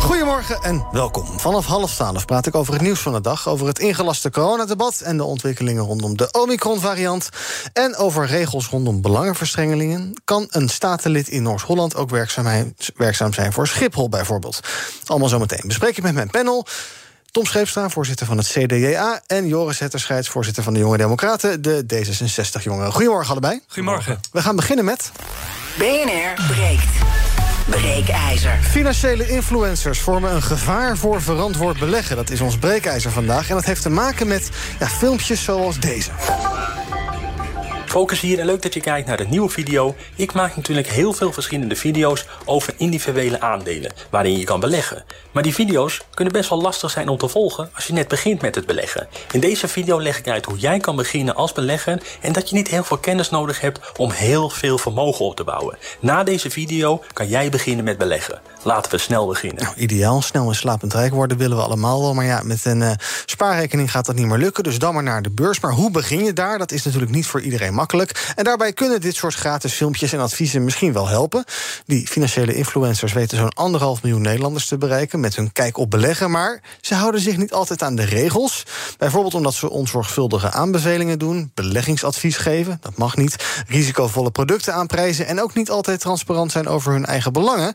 Goedemorgen en welkom. Vanaf half twaalf praat ik over het nieuws van de dag... over het ingelaste coronadebat en de ontwikkelingen rondom de Omicron-variant... en over regels rondom belangenverstrengelingen. Kan een statenlid in Noord-Holland ook werkzaam zijn voor Schiphol bijvoorbeeld? Allemaal zometeen. Bespreek ik met mijn panel... Tom Scheepstra, voorzitter van het CDJA... en Joris Hetterscheids, voorzitter van de Jonge Democraten... de D66-jongeren. Goedemorgen allebei. Goedemorgen. We gaan beginnen met... BNR breekt. Breekijzer. Financiële influencers vormen een gevaar voor verantwoord beleggen. Dat is ons breekijzer vandaag. En dat heeft te maken met ja, filmpjes zoals deze. Focus hier en leuk dat je kijkt naar de nieuwe video. Ik maak natuurlijk heel veel verschillende video's over individuele aandelen waarin je kan beleggen. Maar die video's kunnen best wel lastig zijn om te volgen als je net begint met het beleggen. In deze video leg ik uit hoe jij kan beginnen als belegger en dat je niet heel veel kennis nodig hebt om heel veel vermogen op te bouwen. Na deze video kan jij beginnen met beleggen. Laten we snel beginnen. Nou, ideaal, snel en slapend rijk worden willen we allemaal wel. Maar ja, met een uh, spaarrekening gaat dat niet meer lukken. Dus dan maar naar de beurs. Maar hoe begin je daar? Dat is natuurlijk niet voor iedereen makkelijk. En daarbij kunnen dit soort gratis filmpjes en adviezen misschien wel helpen. Die financiële influencers weten zo'n anderhalf miljoen Nederlanders te bereiken met hun kijk op beleggen. Maar ze houden zich niet altijd aan de regels. Bijvoorbeeld omdat ze onzorgvuldige aanbevelingen doen, beleggingsadvies geven, dat mag niet, risicovolle producten aanprijzen en ook niet altijd transparant zijn over hun eigen belangen,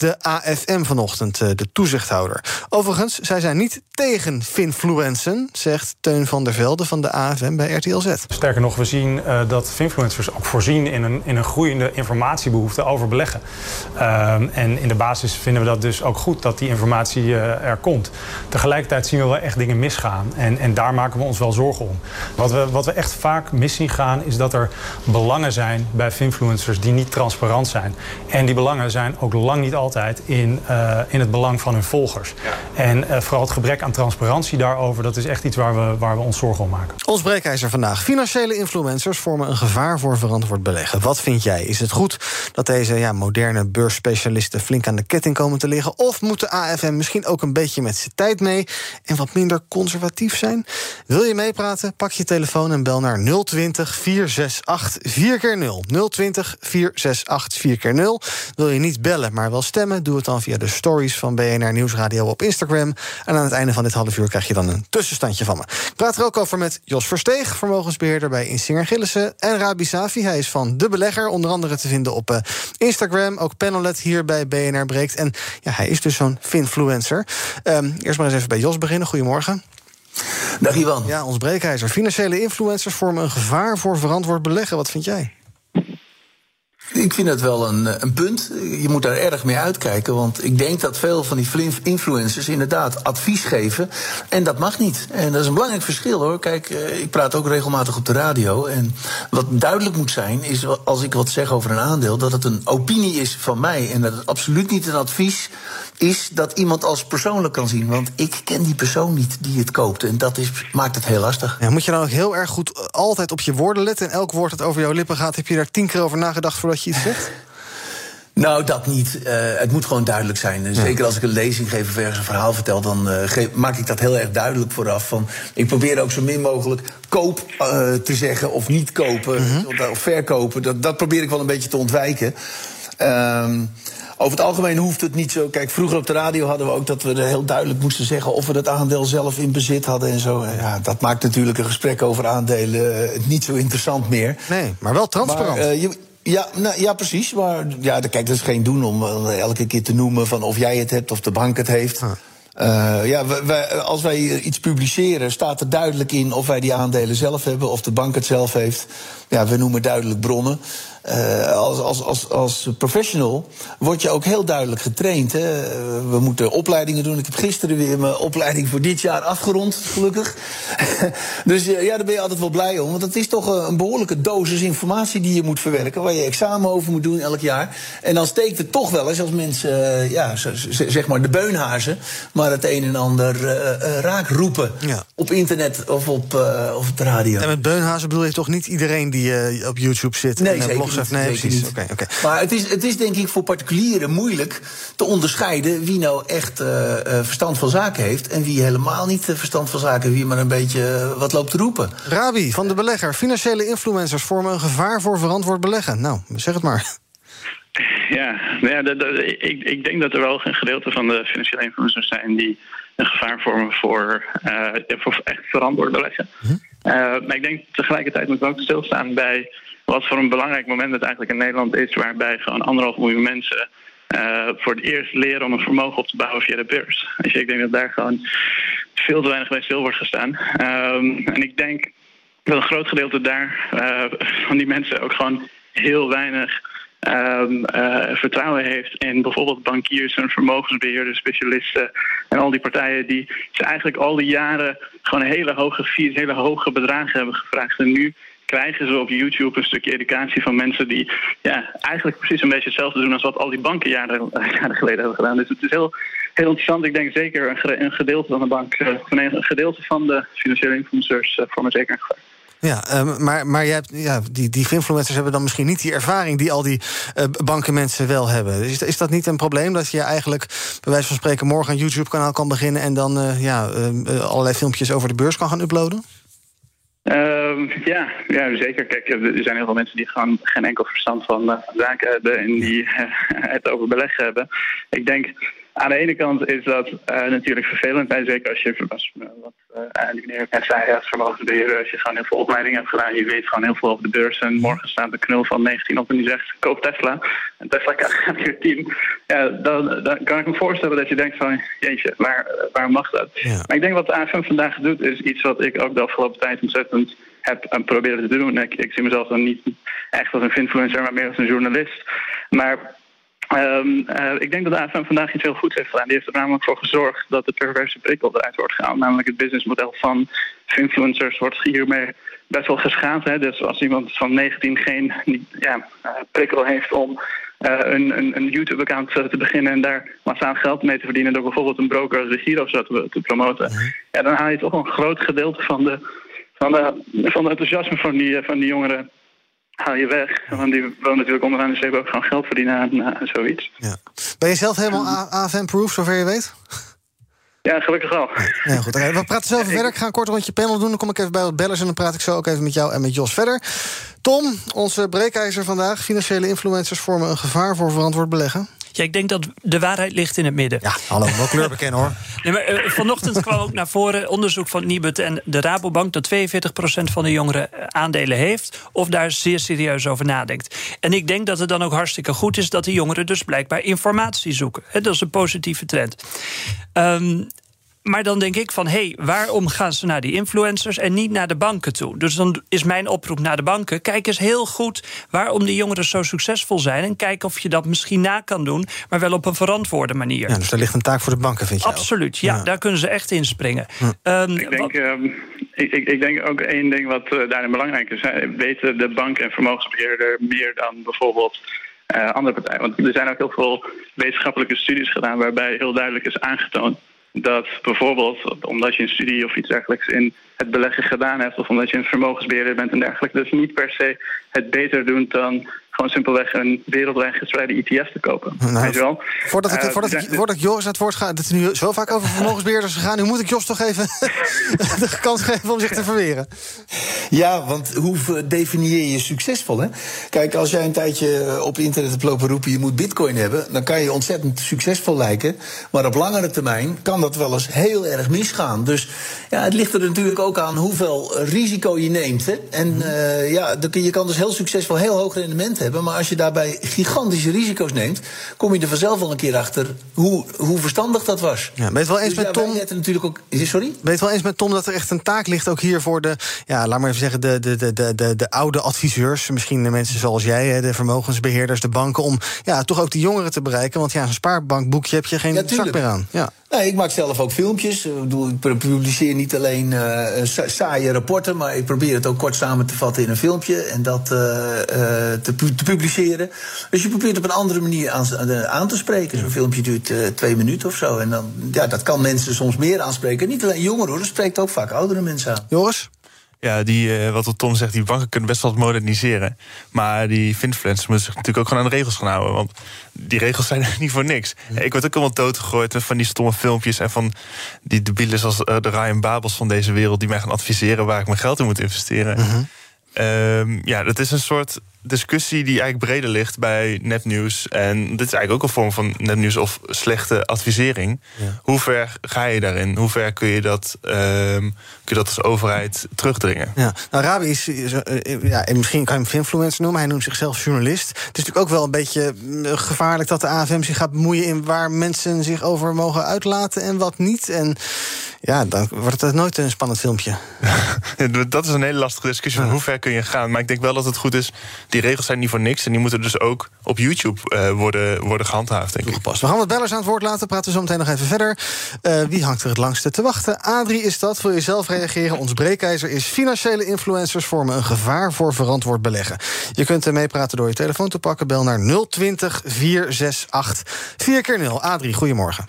de AFM vanochtend, eh, de toezichthouder. Overigens, zij zijn niet tegen finfluencen, zegt Teun van der Velde van de AFM bij RTL Z. Sterker nog, we zien uh, dat finfluencers ook voorzien in een, in een groeiende informatiebehoefte over beleggen. Uh, en in de basis vinden we dat dus ook goed dat die informatie uh, er komt. Tegelijkertijd zien we wel echt dingen misgaan. En, en daar maken we ons wel zorgen om. Wat we, wat we echt vaak mis zien gaan, is dat er belangen zijn bij finfluencers die niet transparant zijn. En die belangen zijn ook lang niet altijd in, uh, in het belang van hun volgers. Ja. En uh, vooral het gebrek aan transparantie daarover, dat is echt iets waar we, waar we ons zorgen om maken. Ons breekijzer vandaag. Financiële influencers vormen een gevaar voor verantwoord beleggen. Wat vind jij? Is het goed dat deze ja, moderne beursspecialisten flink aan de ketting komen te liggen? Of moet de AFM misschien ook een beetje met zijn tijd mee en wat minder conservatief zijn? Wil je meepraten? Pak je telefoon en bel naar 020 468 4x0. 020 468 4x0. Wil je niet bellen, maar wel stemmen? Doe het dan via de stories van BNR Nieuwsradio op Instagram. En aan het einde van dit half uur krijg je dan een tussenstandje van me. Ik praat er ook over met Jos Versteeg, vermogensbeheerder bij Insinger Gillissen. En Rabi Safi, hij is van De Belegger, onder andere te vinden op uh, Instagram. Ook panelet hier bij BNR Breekt. En ja, hij is dus zo'n finfluencer. Um, eerst maar eens even bij Jos beginnen. Goedemorgen. Dag Ivan. Ja, ons breekijzer. Financiële influencers vormen een gevaar voor verantwoord beleggen. Wat vind jij? Ik vind het wel een, een, punt. Je moet daar erg mee uitkijken. Want ik denk dat veel van die influencers inderdaad advies geven. En dat mag niet. En dat is een belangrijk verschil hoor. Kijk, ik praat ook regelmatig op de radio. En wat duidelijk moet zijn, is als ik wat zeg over een aandeel, dat het een opinie is van mij. En dat het absoluut niet een advies is dat iemand als persoonlijk kan zien. Want ik ken die persoon niet die het koopt. En dat is, maakt het heel lastig. Moet je dan ook heel erg goed altijd op je woorden letten? En elk woord dat over jouw lippen gaat, heb je daar tien keer over nagedacht voordat je iets zegt? Nou, dat niet. Uh, het moet gewoon duidelijk zijn. Zeker als ik een lezing geef of ergens een verhaal vertel, dan uh, geef, maak ik dat heel erg duidelijk vooraf. Van, ik probeer ook zo min mogelijk koop uh, te zeggen of niet kopen -hmm. of verkopen. Dat, dat probeer ik wel een beetje te ontwijken. Um, over het algemeen hoeft het niet zo. Kijk, vroeger op de radio hadden we ook dat we heel duidelijk moesten zeggen of we het aandeel zelf in bezit hadden en zo. Ja, dat maakt natuurlijk een gesprek over aandelen niet zo interessant meer. Nee, maar wel transparant. Maar, je, ja, nou, ja, precies. Maar ja, kijk, dat is geen doen om elke keer te noemen van of jij het hebt of de bank het heeft. Ah. Uh, ja, wij, als wij iets publiceren, staat er duidelijk in of wij die aandelen zelf hebben of de bank het zelf heeft. Ja, we noemen duidelijk bronnen. Uh, als, als, als, als professional word je ook heel duidelijk getraind. Hè? We moeten opleidingen doen. Ik heb gisteren weer mijn opleiding voor dit jaar afgerond, gelukkig. dus uh, ja, daar ben je altijd wel blij om. Want het is toch een behoorlijke dosis informatie die je moet verwerken. Waar je examen over moet doen elk jaar. En dan steekt het toch wel eens als mensen, uh, ja, zeg maar de beunhazen, maar het een en ander raak roepen. Ja. Op internet of op, of op de radio. En met beunhazen bedoel je toch niet iedereen die op YouTube zit nee, en Nee, precies. Okay, okay. Maar het is, het is denk ik voor particulieren moeilijk te onderscheiden wie nou echt uh, verstand van zaken heeft en wie helemaal niet verstand van zaken, wie maar een beetje wat loopt te roepen. Rabi van de belegger. Financiële influencers vormen een gevaar voor verantwoord beleggen. Nou, zeg het maar. Ja, nou ja dat, dat, ik, ik denk dat er wel een gedeelte van de financiële influencers zijn die een gevaar vormen voor, uh, voor echt verantwoord beleggen. Hm? Uh, maar ik denk tegelijkertijd moet we ook stilstaan bij wat voor een belangrijk moment het eigenlijk in Nederland is, waarbij gewoon anderhalf miljoen mensen uh, voor het eerst leren om een vermogen op te bouwen via de beurs. Dus ik denk dat daar gewoon veel te weinig bij stil wordt gestaan. Um, en ik denk dat een groot gedeelte daar uh, van die mensen ook gewoon heel weinig um, uh, vertrouwen heeft in bijvoorbeeld bankiers en vermogensbeheerders, specialisten en al die partijen die ze eigenlijk al die jaren gewoon hele hoge fees, hele hoge bedragen hebben gevraagd. En nu krijgen ze op YouTube een stukje educatie van mensen die ja, eigenlijk precies een beetje hetzelfde doen als wat al die banken jaren, jaren geleden hebben gedaan. Dus het is heel, heel interessant. Ik denk zeker een, gedeelte van de bank, uh, een gedeelte van de financiële influencers uh, voor me zeker een gevaar. Ja, um, maar, maar jij hebt, ja, die, die influencers hebben dan misschien niet die ervaring die al die uh, bankenmensen wel hebben. Is, is dat niet een probleem dat je eigenlijk, bij wijze van spreken, morgen een YouTube-kanaal kan beginnen en dan ja, uh, allerlei filmpjes over de beurs kan gaan uploaden? Uh, ja, ja, zeker. Kijk, er zijn heel veel mensen die gewoon geen enkel verstand van zaken hebben en die het over beleggen hebben. Ik denk aan de ene kant is dat uh, natuurlijk vervelend. En zeker als je, uh, wat uh, die meneer net zei, als vermogensbeheerder, als je gewoon heel veel opleiding hebt gedaan, je weet gewoon heel veel over de beurs. En morgen staat de knul van 19 op en die zegt: koop Tesla. En Tesla gaat weer 10. Ja, dan, dan kan ik me voorstellen dat je denkt: van jeetje, maar waar mag dat? Ja. Maar ik denk wat de AFM vandaag doet, is iets wat ik ook de afgelopen tijd ontzettend heb en proberen te doen. Ik, ik zie mezelf dan niet echt als een influencer, maar meer als een journalist. Maar Um, uh, ik denk dat de AFM vandaag iets heel goeds heeft gedaan. Die heeft er namelijk voor gezorgd dat de perverse prikkel eruit wordt gehaald. Namelijk het businessmodel van influencers wordt hiermee best wel geschaad. Hè? Dus als iemand van 19 geen ja, uh, prikkel heeft om uh, een, een, een YouTube-account te beginnen en daar massaal geld mee te verdienen door bijvoorbeeld een broker als de Giro te, te promoten, -hmm. ja, dan haal je toch een groot gedeelte van de, van de, van de enthousiasme van die, van die jongeren haal je weg. Want die wonen natuurlijk onderaan de zeep ook gewoon geld verdienen aan, aan zoiets. Ja. Ben je zelf helemaal AFM-proof, zover je weet? Ja, gelukkig wel. Ja, goed. We praten even verder. Ik ga een kort rondje panel doen. Dan kom ik even bij wat bellers en dan praat ik zo ook even met jou en met Jos verder. Tom, onze breekijzer vandaag. Financiële influencers vormen een gevaar voor verantwoord beleggen. Ja, ik denk dat de waarheid ligt in het midden. Ja, hallo, wel kleur bekennen hoor. Nee, maar, uh, vanochtend kwam ook naar voren onderzoek van Nibud en de Rabobank... dat 42% van de jongeren aandelen heeft of daar zeer serieus over nadenkt. En ik denk dat het dan ook hartstikke goed is... dat de jongeren dus blijkbaar informatie zoeken. He, dat is een positieve trend. Um, maar dan denk ik van, hé, hey, waarom gaan ze naar die influencers en niet naar de banken toe? Dus dan is mijn oproep naar de banken. Kijk eens heel goed waarom die jongeren zo succesvol zijn. En kijk of je dat misschien na kan doen, maar wel op een verantwoorde manier. Ja, dus daar ligt een taak voor de banken, vind je? Absoluut, ja, ja. daar kunnen ze echt inspringen. Hm. Um, ik, denk, um, ik, ik, ik, denk ook één ding wat uh, daarin belangrijk is. Weten de bank en vermogensbeheerder meer dan bijvoorbeeld. Uh, andere partijen. Want er zijn ook heel veel wetenschappelijke studies gedaan waarbij heel duidelijk is aangetoond dat bijvoorbeeld omdat je een studie of iets dergelijks in het beleggen gedaan hebt, of omdat je een vermogensbeheerder bent en dergelijke, dus niet per se het beter doen dan gewoon simpelweg een wereldwijd gespreide ETF te kopen. Nou, Weet je wel? Voordat ik, uh, voordat, ik, voordat ik Joris aan het woord ga, het is nu zo vaak over vermogensbeheerders gegaan, nu moet ik Jos toch even de kans geven om zich te verweren. Ja, want hoe definieer je succesvol? Hè? Kijk, als jij een tijdje op internet hebt lopen roepen, je moet bitcoin hebben, dan kan je ontzettend succesvol lijken. Maar op langere termijn kan dat wel eens heel erg misgaan. Dus ja, het ligt er natuurlijk ook aan hoeveel risico je neemt. Hè? En uh, ja, je kan dus heel succesvol heel hoog rendement hebben. Maar als je daarbij gigantische risico's neemt, kom je er vanzelf wel een keer achter hoe, hoe verstandig dat was. Ja, ben je het wel eens Dus met Tom? natuurlijk ook. Sorry? Ben je het wel eens met Tom dat er echt een taak ligt ook hier voor de, ja, laat maar even zeggen, de, de, de, de, de, de oude adviseurs, misschien de mensen zoals jij, de vermogensbeheerders, de banken, om ja, toch ook die jongeren te bereiken? Want ja, zo'n spaarbankboekje heb je geen Ja, zak meer aan. Ja. Nee, ik maak zelf ook filmpjes. Ik, bedoel, ik publiceer niet alleen sa- saaie rapporten, maar ik probeer het ook kort samen te vatten in een filmpje en dat eh, eh, te, pu- te publiceren. Dus je probeert op een andere manier aan, aan te spreken. Zo'n filmpje duurt twee minuten of zo. En dan, ja, dat kan mensen soms meer aanspreken. Niet alleen jongeren hoor, dat spreekt ook vaak oudere mensen aan. Joris? Ja, die, eh, wat Tom zegt, die banken kunnen best wel wat moderniseren. Maar die finfluencers moeten zich natuurlijk ook gewoon aan de regels gaan houden. Want die regels zijn er niet voor niks. Ik word ook allemaal doodgegooid van die stomme filmpjes... en van die debielen zoals eh, de Ryan Babels van deze wereld... die mij gaan adviseren waar ik mijn geld in moet investeren. Ehm, ja, dat is een soort discussie die eigenlijk breder ligt bij nepnieuws. En dit is eigenlijk ook een vorm van nepnieuws of slechte advisering. Hoe ver ga je daarin? Hoe ver kun je dat, ehm, kun je dat als overheid terugdringen? Ja, nou, Rabi is, is, eh, ja, en misschien kan je hem influencer noemen. Hij noemt zichzelf journalist. Het is natuurlijk ook wel een beetje mm, gevaarlijk dat de AFM zich gaat bemoeien in waar mensen zich over mogen uitlaten en wat niet. En ja, dan wordt het nooit een spannend filmpje. Dat is een hele lastige discussie van hoe ver kun je gaan. Maar ik denk wel dat het goed is. Die regels zijn niet voor niks. En die moeten dus ook op YouTube eh, worden, worden gehandhaafd, denk ik. Pas. We gaan wat bellers aan het woord laten. Praten we zo meteen nog even verder. Eh, wie hangt er het langste te wachten? Adrie is dat. Wil je zelf reageren? Ons breekijzer is financiële influencers vormen een gevaar voor verantwoord beleggen. Je kunt er meepraten door je telefoon te pakken. Bel naar 020 468 4 keer 0 Adrie, goedemorgen.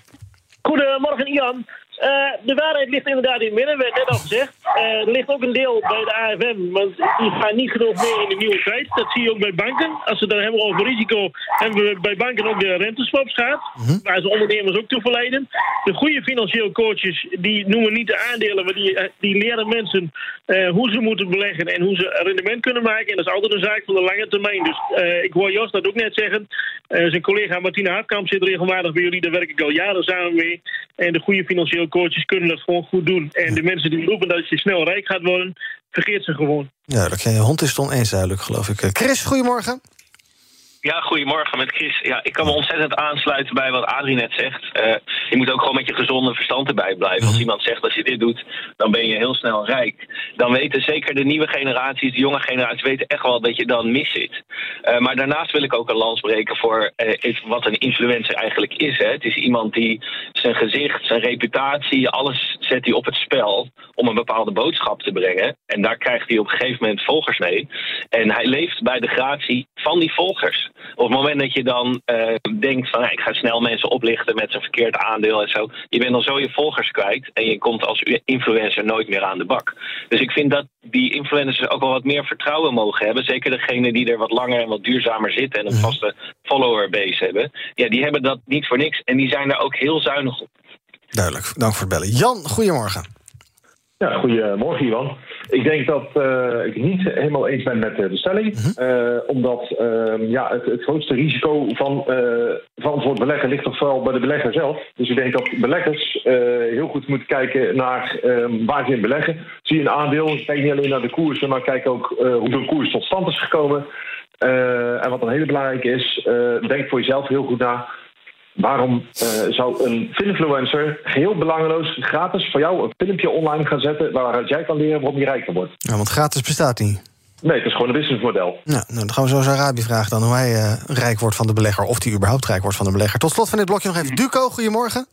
Goedemorgen, Ian. Eh, de waarheid ligt inderdaad in het midden, werd net al gezegd. Eh, er ligt ook een deel bij de AFM, want die gaan niet genoeg meer in de nieuwe tijd. Dat zie je ook bij banken. Als we het dan hebben over risico, hebben we bij banken ook de renteswaps gehad. Waar ze ondernemers ook toe verleiden. De goede financieel coaches, die noemen niet de aandelen, maar die, eh, die leren mensen eh, hoe ze moeten beleggen en hoe ze rendement kunnen maken. En dat is altijd een zaak van de lange termijn. Dus ik hoor Jos dat ook net zeggen. Zijn collega Martina Hartkamp zit regelmatig bij jullie, daar werk ik al jaren samen mee. En de goede financieel coaches kunnen dat gewoon goed doen. En de mensen die roepen dat je snel rijk gaat worden, vergeet ze gewoon. Duidelijk. Je hond is het oneens duidelijk, geloof ik. Eh, Chris, goedemorgen. Ja, goedemorgen met Chris. Ja, ik kan me ontzettend aansluiten bij wat Adrie net zegt. Eh, je moet ook gewoon met je gezonde verstand erbij blijven. Als iemand zegt als je dit doet, dan ben je heel snel rijk. Dan weten zeker de nieuwe generaties, de jonge generaties, weten echt wel dat je dan mis zit. Eh, maar daarnaast wil ik ook een lans breken voor eh, wat een influencer eigenlijk is. Hè. Het is iemand die zijn gezicht, zijn reputatie, alles zet hij op het spel om een bepaalde boodschap te brengen. En daar krijgt hij op een gegeven moment volgers mee. En hij leeft bij de gratie van die volgers. Op het moment dat je dan eh, denkt van ik ga snel mensen oplichten met zijn verkeerd aandeel en zo. Je bent dan zo je volgers kwijt en je komt als influencer nooit meer aan de bak. Dus ik vind dat die influencers ook wel wat meer vertrouwen mogen hebben. Zeker degenen die er wat langer en wat duurzamer zitten en een vaste follower-base hebben. Ja, die hebben dat niet voor niks en die zijn er ook heel zuinig op. Duidelijk. Dank voor het bellen. Jan, goedemorgen. Ja, goedemorgen Iwan. Ik denk dat eh, ik het niet helemaal eens ben met eh, de stelling. Eh, omdat eh, ja, het, het grootste risico van verantwoord beleggen ligt toch vooral bij de belegger zelf. Dus ik denk dat beleggers heel goed moeten kijken naar eh, waar ze in beleggen. Zie je een aandeel, kijk niet alleen naar de koersen, maar kijk ook hoe zo'n koers tot stand is gekomen. En wat dan heel belangrijk is, denk voor jezelf heel goed na. Waarom eh, zou een influencer geheel belangeloos gratis voor jou een filmpje online gaan zetten waaruit jij kan leren waarom je rijker wordt? Ja, want gratis bestaat niet. Nee, het is gewoon een businessmodel. Nou, nou, dan gaan we zo eens Arabi vragen dan hoe hij eh, rijk wordt van de belegger. Of die überhaupt rijk wordt van de belegger. Tot slot van dit blokje nog even Duco, goedemorgen.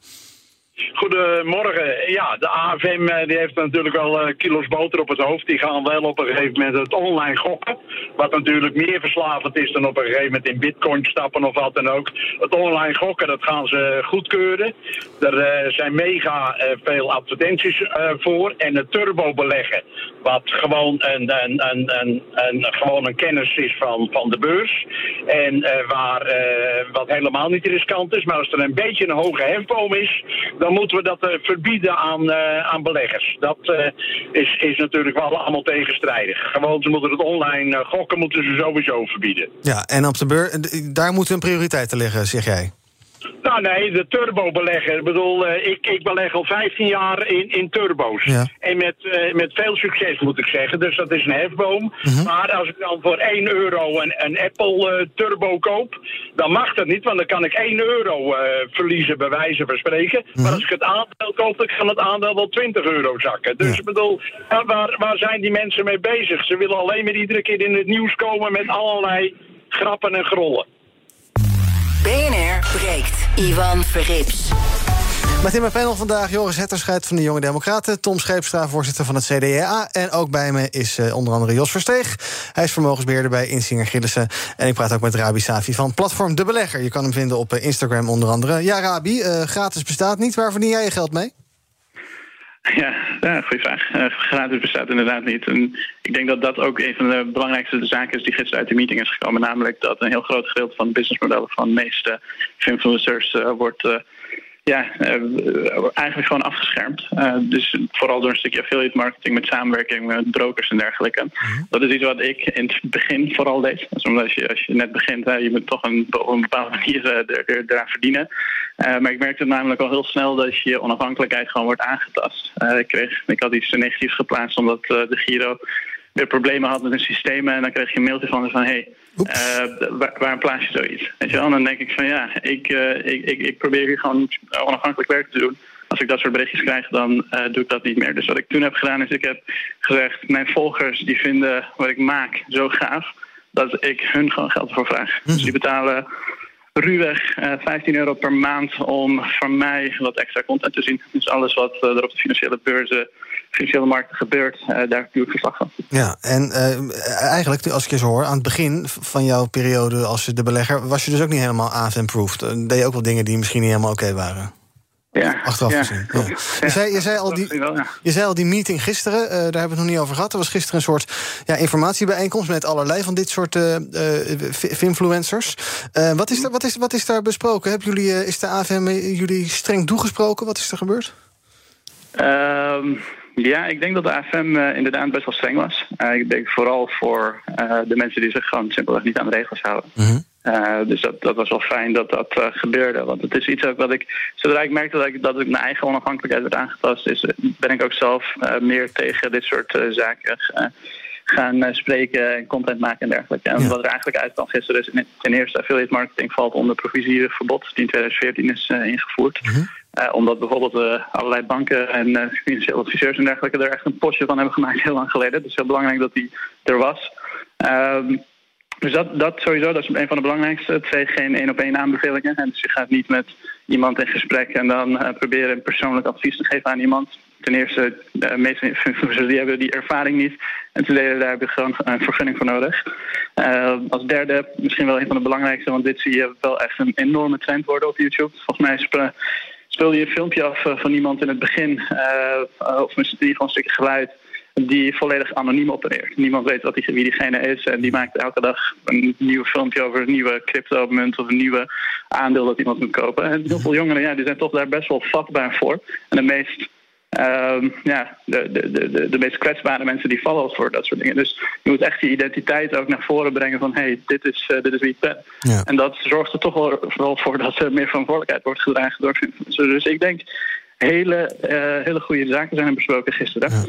Goedemorgen. Ja, de AFM eh, die heeft natuurlijk wel eh, kilo's boter op het hoofd. Die gaan wel op een gegeven moment het online gokken. Wat natuurlijk meer verslavend is dan op een gegeven moment in bitcoin stappen of wat dan ook. Het online gokken, dat gaan ze goedkeuren. Er eh, zijn mega veel advertenties voor. En het turbo beleggen, wat gewoon een, een, een, een, gewoon een kennis is van, van de beurs. En waar, wat helemaal niet riskant is. Maar als er een beetje een hoge hefboom is, dan moeten we dat eh, verbieden aan, eh, aan beleggers. Dat eh, is, is natuurlijk wel allemaal tegenstrijdig. Gewoon, ze moeten het online gokken moeten ze sowieso verbieden. Ja, en op de beur, daar moeten een prioriteiten liggen, zeg jij. Nou nee, de turbo-belegger. Ik bedoel, eh, ik, ik beleg al 15 jaar in, in turbo's. Ja. En met, eh, met veel succes moet ik zeggen. Dus dat is een hefboom. Mhm. Maar als ik dan voor 1 euro een, een Apple eh, Turbo koop, dan mag dat niet. Want dan kan ik 1 euro verliezen, bij wijze van spreken. Mhm. Maar als ik het aandeel koop, dan kan het aandeel wel 20 euro zakken. Dus ik bedoel, waar- waar, waar zijn die mensen mee bezig? Ze willen alleen maar iedere keer in het nieuws komen met allerlei grappen en grollen. BNR breekt. Ivan Verrips. Met in mijn panel vandaag Joris Hetterscheid van de Jonge Democraten... Tom Scheepstra, voorzitter van het CDA. En ook bij me is eh, onder andere Jos Versteeg. Hij is vermogensbeheerder bij Insinger Gillissen. En ik praat ook met Rabi Safi van Platform De Belegger. Je kan hem vinden op eh, Instagram onder andere. Ja, Rabi, eh, gratis bestaat niet. Waar verdien jij je geld mee? Ja, ja goede vraag. Eh, gratis bestaat inderdaad niet. En ik denk dat dat ook een van de belangrijkste zaken is die gisteren uit de meeting is gekomen. Namelijk dat een heel groot gedeelte van de businessmodellen van de meeste influencers eh, wordt. Ja, eh, eigenlijk gewoon afgeschermd. Eh, dus vooral door een stukje affiliate marketing met samenwerking met brokers en dergelijke. Dat is iets wat ik in het begin vooral deed. Dus omdat als je, als je net begint, hè, je moet toch een, op een bepaalde manier eh, er, er- eraan verdienen. Maar ik merkte namelijk al heel snel dat je onafhankelijkheid gewoon wordt aangetast. Ik, kreeg, ik had iets negatiefs geplaatst omdat de Giro weer problemen had met een systeem. En dan kreeg je een mailtje van van hey, eh, waar, waarom plaats je zoiets? Weet je wel? En dan denk ik van ja, ik, eh, ik, ik, ik probeer hier gewoon onafhankelijk werk te doen. Als ik dat soort berichtjes krijg, dan eh, doe ik dat niet meer. Dus wat ik toen heb gedaan is, ik heb gezegd... mijn volgers die vinden wat ik maak zo gaaf... dat ik hun gewoon geld ervoor vraag. Dus die betalen ruwweg eh 15 euro per maand om van mij wat extra content te zien. Dus alles wat eh, er op de financiële beurzen, financiële markten gebeurt, eh, daar doe ik verslag van. Ja, en eh, eigenlijk, als ik je zo hoor, aan het begin van jouw periode als de belegger... was je dus ook niet helemaal AFM-proofed. Eh, deed je ook wel dingen die misschien niet helemaal oké waren. Ja, Achteraf gezien. Ja. Ja, Je, zei, je, zei al die, je zei al die meeting gisteren, eh, daar hebben we het nog niet over gehad. Er was gisteren een soort ja, informatiebijeenkomst met allerlei van dit soort eh eh, influencers. Wat, is daar, wat, is, wat is daar besproken? Hebben jullie, is de AFM jullie streng toegesproken? Wat is er gebeurd? Ehm, ja, ik denk dat de AFM inderdaad best wel streng was. Ik denk vooral voor de mensen die zich gewoon simpelweg niet aan de regels houden. Eh, dus dat, dat was wel fijn dat dat eh, gebeurde. Want het is iets ook wat ik. Zodra ik merkte dat ik, dat ik mijn eigen onafhankelijkheid werd aangetast, is, ben ik ook zelf eh, meer tegen dit soort zaken gaan spreken en content maken en dergelijke. En wat er eigenlijk uitkwam gisteren is ten eerste affiliate marketing valt onder provisieverbod die in 2014 is ingevoerd. Eh, omdat bijvoorbeeld allerlei banken en eh, financiële adviseurs en dergelijke er echt een postje van hebben gemaakt heel lang geleden. Dus heel belangrijk dat die er was. Ehm, dus dat, dat sowieso, dat is een van de belangrijkste. Twee, geen één op één aanbevelingen. En dus je gaat niet met iemand in gesprek en dan eh, proberen een persoonlijk advies te geven aan iemand. Ten eerste, de meeste die hebben die ervaring niet. En ten tweede, daar heb je gewoon een vergunning voor nodig. Eh, als derde, misschien wel een van de belangrijkste, want dit zie je wel echt een enorme trend worden op YouTube. Volgens mij spra- speelde je een filmpje af eh, van iemand in het begin, eh, of misschien gewoon een stukje geluid, die volledig anoniem opereert. Niemand weet wat die, wie diegene is en die maakt elke dag een nieuw filmpje over een nieuwe crypto-munt of een nieuwe aandeel dat iemand moet kopen. En heel veel jongeren ja, die zijn toch daar best wel vatbaar voor. En de meest Ehm, ja, de, de, de, de meest kwetsbare mensen die vallen al voor dat soort dingen. Dus je moet echt je identiteit ook naar voren brengen van hé, hey, dit, is, eh, dit is wie ik ben. Ja. En dat zorgt er toch wel vooral voor dat er meer verantwoordelijkheid wordt gedragen door influencers. Dus ik denk hele, eh, hele goede zaken zijn er besproken gisteren.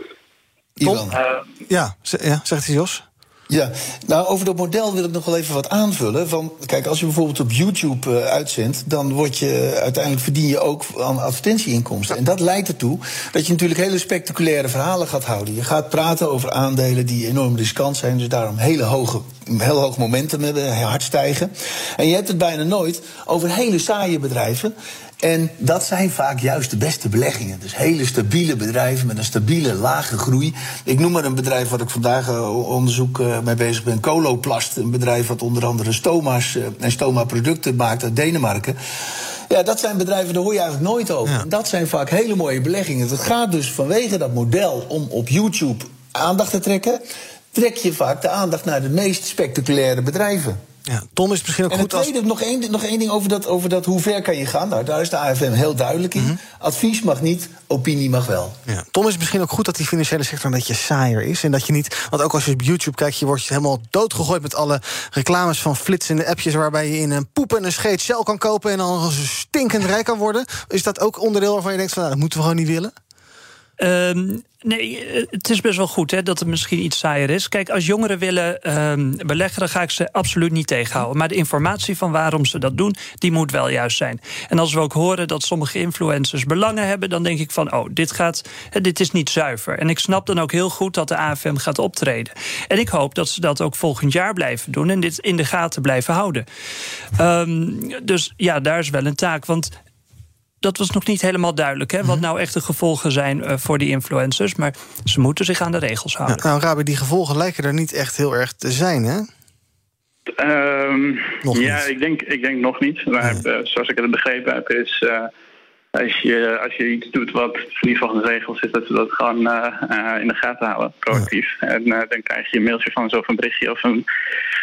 Ivan. Eh, Ja, ja zegt hij Jos? Ja, nou over dat model wil ik nog wel even wat aanvullen. Van, kijk, als je bijvoorbeeld op YouTube eh, uitzendt, dan word je uiteindelijk verdien je ook aan advertentieinkomsten. En dat leidt ertoe dat je natuurlijk hele spectaculaire verhalen gaat houden. Je gaat praten over aandelen die enorm riskant zijn, dus daarom hele hoge, heel hoog momentum hebben, hard stijgen. En je hebt het bijna nooit over hele saaie bedrijven. En dat zijn vaak juist de beste beleggingen. Dus hele stabiele bedrijven met een stabiele, lage groei. Ik noem maar een bedrijf wat ik vandaag eh, onderzoek eh, mee bezig ben. Coloplast, een bedrijf wat onder andere stoma's eh, en stoma-producten maakt uit Denemarken. Ja, dat zijn bedrijven, daar hoor je eigenlijk nooit over. Dat zijn vaak hele mooie beleggingen. Het gaat dus vanwege dat model om op YouTube aandacht te trekken... trek je vaak de aandacht naar de meest spectaculaire bedrijven. Ja, Tom is misschien ook en goed als... tweede, nog één, nog één ding over dat, over dat hoe ver kan je gaan. Nou, daar is de AFM heel duidelijk in. Advies mag niet, opinie mag wel. Ja. Tom is misschien ook goed dat die financiële sector een beetje saaier is. En dat je niet. Want ook als je op YouTube kijkt, je wordt helemaal doodgegooid met alle reclames van flitsende appjes. waarbij je in een poep en een scheet Shell kan kopen. en dan stinkend rijk kan worden. Is dat ook onderdeel waarvan je denkt: van, nou, dat moeten we gewoon niet willen? Ehm, nee, eh, het is best wel goed hè, dat het misschien iets saaier is. Kijk, als jongeren willen ehm, beleggen, dan ga ik ze absoluut niet tegenhouden. Maar de informatie van waarom ze dat doen, die moet wel juist zijn. En als we ook horen dat sommige influencers belangen hebben, dan denk ik van, oh, dit, gaat, dit is niet zuiver. En ik snap dan ook heel goed dat de AFM gaat optreden. En ik hoop dat ze dat ook volgend jaar blijven doen en dit in de gaten blijven houden. Ehm, dus ja, daar is wel een taak. Want dat was nog niet helemaal duidelijk. Hè, wat nou echt de gevolgen zijn eh, voor die influencers. Maar ze moeten zich aan de regels houden. Ja, nou, Rabi, die gevolgen lijken er niet echt heel erg te zijn, hè? Ehm, Nog ja, ik denk, ik denk nog niet. Maar eh, zoals ik het begrepen heb, is eh, als, je, als je iets doet wat niet volgens de regels is, dat we dat gewoon eh, eh, in de gaten houden, proactief. En dan krijg je een mailtje van zo'n berichtje of een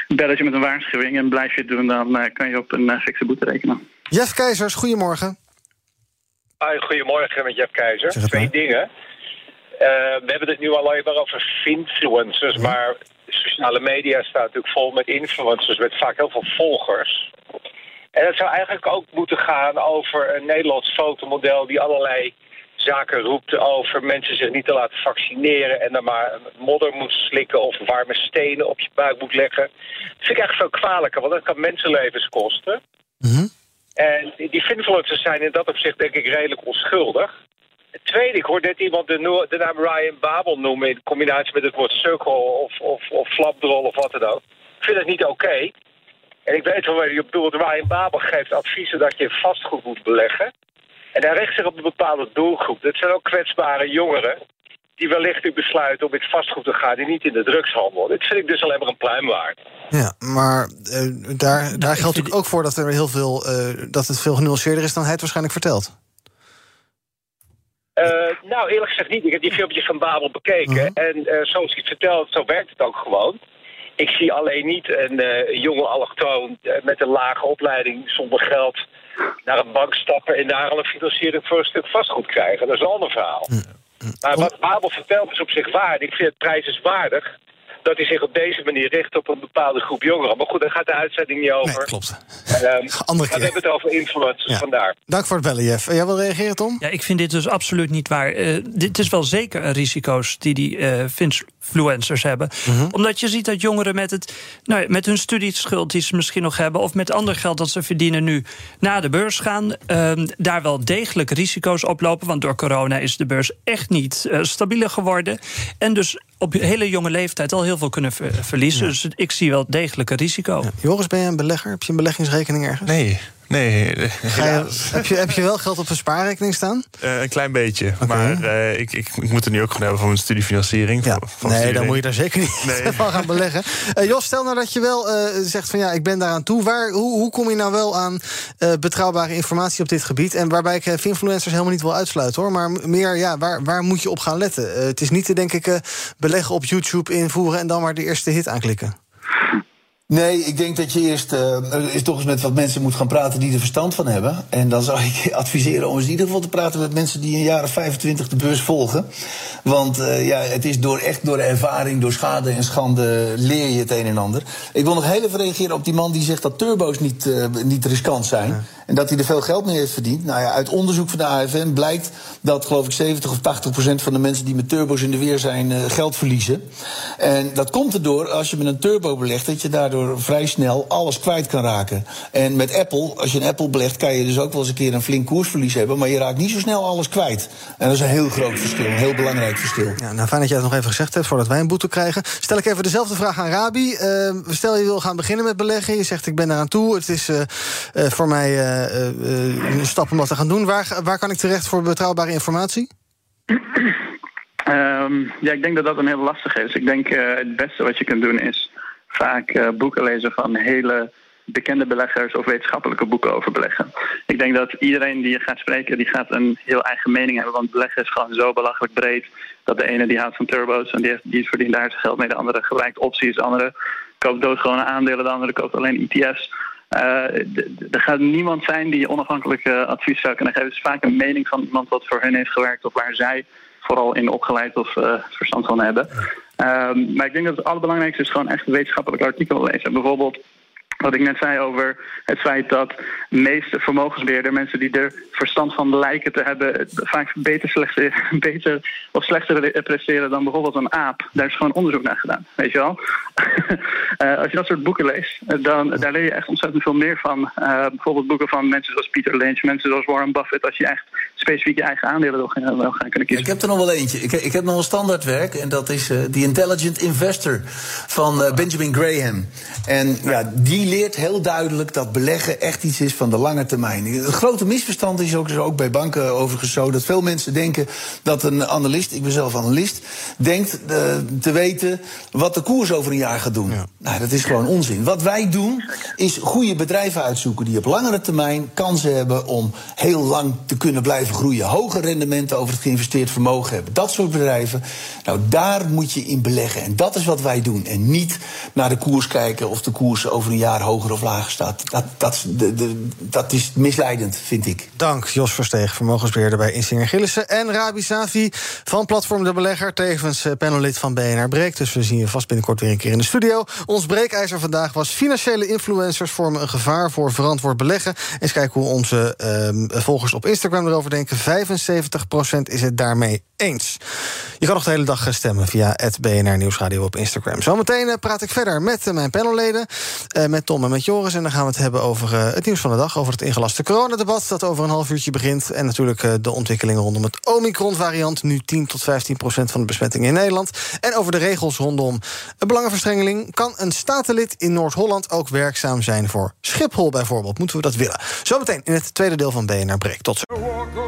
belletje met een waarschuwing. En blijf je het doen, dan kan je op een uh, fikse boete rekenen. Jeff Keizers, goedemorgen. Hoi, goedemorgen met Jeff Keizer. Twee dingen. Eh, we hebben het nu alleen maar over influencers, maar sociale media staat natuurlijk vol met influencers met vaak heel veel volgers. En het zou eigenlijk ook moeten gaan over een Nederlands fotomodel die allerlei zaken roept over mensen zich niet te laten vaccineren en dan maar modder moet slikken of warme stenen op je buik moet leggen. Dat vind ik echt veel kwalijker, want dat kan mensenlevens kosten. En die influencers zijn in dat opzicht denk ik redelijk onschuldig. Het tweede, ik hoorde net iemand de, naam Ryan Babel noemen... in combinatie met het woord sukkel of, of, of flapdrol of wat dan ook. Ik vind het niet oké. En ik weet wel waar je op bedoelt. Ryan Babel geeft adviezen dat je vastgoed moet beleggen. En hij richt zich op een bepaalde doelgroep. Dat zijn ook kwetsbare jongeren... die wellicht nu besluiten om in het vastgoed te gaan... die niet in de drugshandel. Dit vind ik dus alleen maar een pluim waard. Ja, maar eh, daar, daar geldt natuurlijk ook voor dat er heel veel. eh, dat het veel genuanceerder is dan hij het waarschijnlijk vertelt. Eh, nou, eerlijk gezegd niet. Ik heb die filmpjes van Babel bekeken. En eh, zoals hij het vertelt, zo werkt het ook gewoon. Ik zie alleen niet een eh, jonge allochtoon met een lage opleiding zonder geld naar een bank stappen en daar al een financiering voor een stuk vastgoed krijgen. Dat is een ander verhaal. Maar wat Babel vertelt is op zich waar. Ik vind het prijzenswaardig dat hij zich op deze manier richt op een bepaalde groep jongeren. Maar goed, daar gaat de uitzending niet over. Nee, klopt. Ehm, Andere maar keer. we hebben het over influencers, Ja. vandaar. Dank voor het bellen, Jeff. Jij wil reageren, Tom? Ja, ik vind dit dus absoluut niet waar. Eh, dit is wel zeker een risico's die die eh, influencers hebben. Omdat je ziet dat jongeren met, het, nou, ja, met hun studieschuld die ze misschien nog hebben... of met ander geld dat ze verdienen nu naar de beurs gaan... ehm, daar wel degelijk risico's oplopen. Want door corona is de beurs echt niet eh, stabieler geworden. En dus op hele jonge leeftijd al heel veel kunnen ver- verliezen. Dus ik zie wel degelijk een risico. Joris, ben je een belegger? Heb je een beleggingsrekening ergens? Nee, nee. Ga je, heb, je, heb je wel geld op een spaarrekening staan? Eh, een klein beetje. Maar eh, ik, ik, ik moet er nu ook gewoon hebben voor mijn studiefinanciering. voor Nee, studie. dan moet je daar zeker niet Nee. van gaan beleggen. Eh, Jos, stel nou dat je wel zegt van ja, ik ben daaraan toe. Waar, hoe, hoe kom je nou wel aan betrouwbare informatie op dit gebied? En waarbij ik influencers helemaal niet wil uitsluiten hoor. Maar meer, ja, waar, waar moet je op gaan letten? Het is niet te denk ik beleggen op YouTube invoeren en dan maar de eerste hit aanklikken. Nee, ik denk dat je eerst eh, eens toch eens met wat mensen moet gaan praten die er verstand van hebben. En dan zou ik adviseren om eens in ieder geval te praten met mensen die jaar of 25 de beurs volgen. Want eh, ja, het is door, echt door ervaring, door schade en schande leer je het een en ander. Ik wil nog heel even reageren op die man die zegt dat turbo's niet, eh, niet riskant zijn. En dat hij er veel geld mee heeft verdiend. Nou ja, uit onderzoek van de AFM blijkt dat geloof ik 70 of 80 procent van de mensen die met turbo's in de weer zijn eh, geld verliezen. En dat komt erdoor als je met een turbo belegt dat je daardoor vrij snel alles kwijt kan raken. En met Apple, als je een Apple belegt, kan je dus ook wel eens een keer een flink koersverlies hebben, maar je raakt niet zo snel alles kwijt. En dat is een heel groot verschil, een heel belangrijk verschil. Ja, nou, fijn dat jij het nog even gezegd hebt voordat wij een boete krijgen. Stel ik even dezelfde vraag aan Rabi. Eh, stel je wil gaan beginnen met beleggen. Je zegt ik ben eraan toe. Het is eh, voor mij een stap om te gaan doen. Waar, waar kan ik terecht voor betrouwbare informatie? Ehm, ja, ik denk dat dat een heel lastig is. Ik denk eh, het beste wat je kunt doen is vaak eh, boeken lezen van hele bekende beleggers of wetenschappelijke boeken over beleggen. Ik denk dat iedereen die je gaat spreken, die gaat een heel eigen mening hebben. Want beleggen is gewoon zo belachelijk breed dat de ene die houdt van turbo's en die, heeft, die verdient daar zijn geld mee. De andere gebruikt opties, de andere koopt doodgewone aandelen, de andere koopt alleen ETF's. Uh, er gaat niemand zijn die onafhankelijk uh, advies zou kunnen geven. Het is vaak een mening van iemand wat voor hun heeft gewerkt of waar zij vooral in opgeleid of uh, verstand van hebben. Um, maar ik denk dat het allerbelangrijkste is gewoon echt een wetenschappelijk artikel lezen. Bijvoorbeeld wat ik net zei over het feit dat de meeste vermogensbeheerders, mensen die er verstand van lijken te hebben, vaak beter, slechter, beter of slechter presteren dan bijvoorbeeld een aap. Daar is gewoon onderzoek naar gedaan, weet je wel. uh, als je dat soort boeken leest, dan daar leer je echt ontzettend veel meer van. Uh, bijvoorbeeld boeken van mensen zoals Peter Lynch, mensen zoals Warren Buffett, als je echt specifiek je eigen aandelen wil gaan, wil gaan kunnen kiezen. Ik heb er nog wel eentje. Ik, ik heb nog een standaardwerk en dat is uh, The Intelligent Investor van Benjamin Graham. En ja, die leert heel duidelijk dat beleggen echt iets is van de lange termijn. Het grote misverstand is ook, ook bij banken overigens zo dat veel mensen denken dat een analist, ik ben zelf analist, denkt uh, te weten wat de koers over een jaar gaat doen. Ja. Nou, dat is gewoon onzin. Wat wij doen is goede bedrijven uitzoeken die op langere termijn kansen hebben om heel lang te kunnen blijven groeien. Hoge rendementen over het geïnvesteerd vermogen hebben. Dat soort bedrijven. Nou, daar moet je in beleggen. En dat is wat wij doen. En niet naar de koers kijken of de koers over een jaar hoger of lager staat. Dat, dat, de, dat is misleidend, vind ik. Dank, Jos Versteeg, vermogensbeheerder bij Insinger Gillissen. En Rabi Savi van Platform De Belegger, tevens eh, panellid van BNR Breek. Dus we zien je vast binnenkort weer een keer in de studio. Ons breekijzer vandaag was financiële influencers vormen een gevaar voor verantwoord beleggen. Eens kijken hoe onze uh, volgers op Instagram erover denken. 75% is het daarmee eens. Je kan nog de hele dag stemmen via het BNR Nieuwsradio op Instagram. Zometeen praat ik verder met mijn panelleden, uh, met Tom en met Joris. En dan gaan we het hebben over het nieuws van de dag, over het ingelaste coronadebat dat over een half uurtje begint. En natuurlijk de ontwikkelingen rondom het Omicron-variant, nu 10 tot 15 procent van de besmettingen in Nederland. En over de regels rondom een belangenverstrengeling. Kan een statenlid in Noord-Holland ook werkzaam zijn voor Schiphol bijvoorbeeld? Moeten we dat willen? Zometeen in het tweede deel van BNR Break. Tot zo.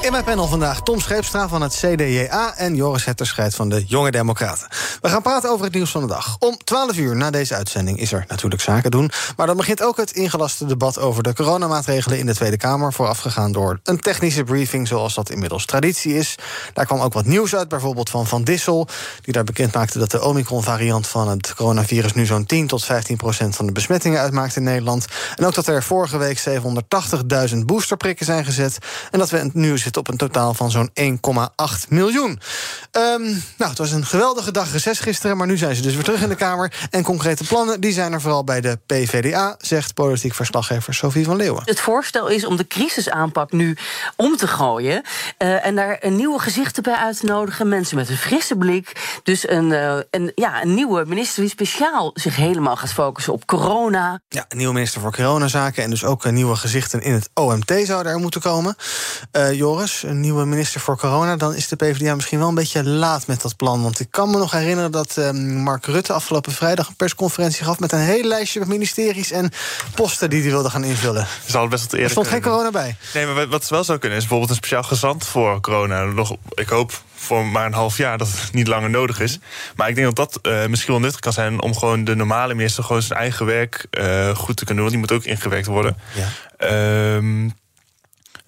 In mijn panel vandaag Tom Scheepstra van het CDJA en Joris Hetterscheid van de Jonge Democraten. We gaan praten over het nieuws van de dag. Om 12 uur na deze uitzending is er natuurlijk zaken doen. Maar dan begint ook het ingelaste debat over de coronamaatregelen in de Tweede Kamer. Voorafgegaan door een technische briefing, zoals dat inmiddels traditie is. Daar kwam ook wat nieuws uit, bijvoorbeeld van Van Dissel. Die daar bekend maakte dat de Omicron-variant van het coronavirus nu zo'n 10 tot 15 procent van de besmettingen uitmaakt in Nederland. En ook dat er vorige week 780.000 boosterprikken zijn gezet. En dat we nu zitten op een totaal van zo'n 1,8 miljoen. Um, nou, het was een geweldige dag reces gisteren, maar nu zijn ze dus weer terug in de Kamer. En concrete plannen, die zijn er vooral bij de PVDA, zegt politiek verslaggever Sophie van Leeuwen. Het voorstel is om de crisisaanpak nu om te gooien. Uh, en daar een nieuwe gezichten bij uit te nodigen. Mensen met een frisse blik. Dus een, uh, een, ja, een nieuwe minister die speciaal zich helemaal gaat focussen op corona. Ja, een nieuwe minister voor coronazaken. En dus ook uh, nieuwe gezichten in het OMT zouden er moeten komen. Joris, een nieuwe minister voor corona, dan is de PvdA misschien wel een beetje laat met dat plan. Want ik kan me nog herinneren dat uh, Mark Rutte afgelopen vrijdag een persconferentie gaf met een heel lijstje met ministeries en posten die hij wilde gaan invullen. Zal best wat er stond geen corona bij. Nee, maar wat wel zou kunnen is bijvoorbeeld een speciaal gezant voor corona. Nog, ik hoop voor maar een half jaar dat het niet langer nodig is. Maar ik denk dat dat uh, misschien wel nuttig kan zijn om gewoon de normale minister gewoon zijn eigen werk uh, goed te kunnen doen. Want die moet ook ingewerkt worden. Ja. Um,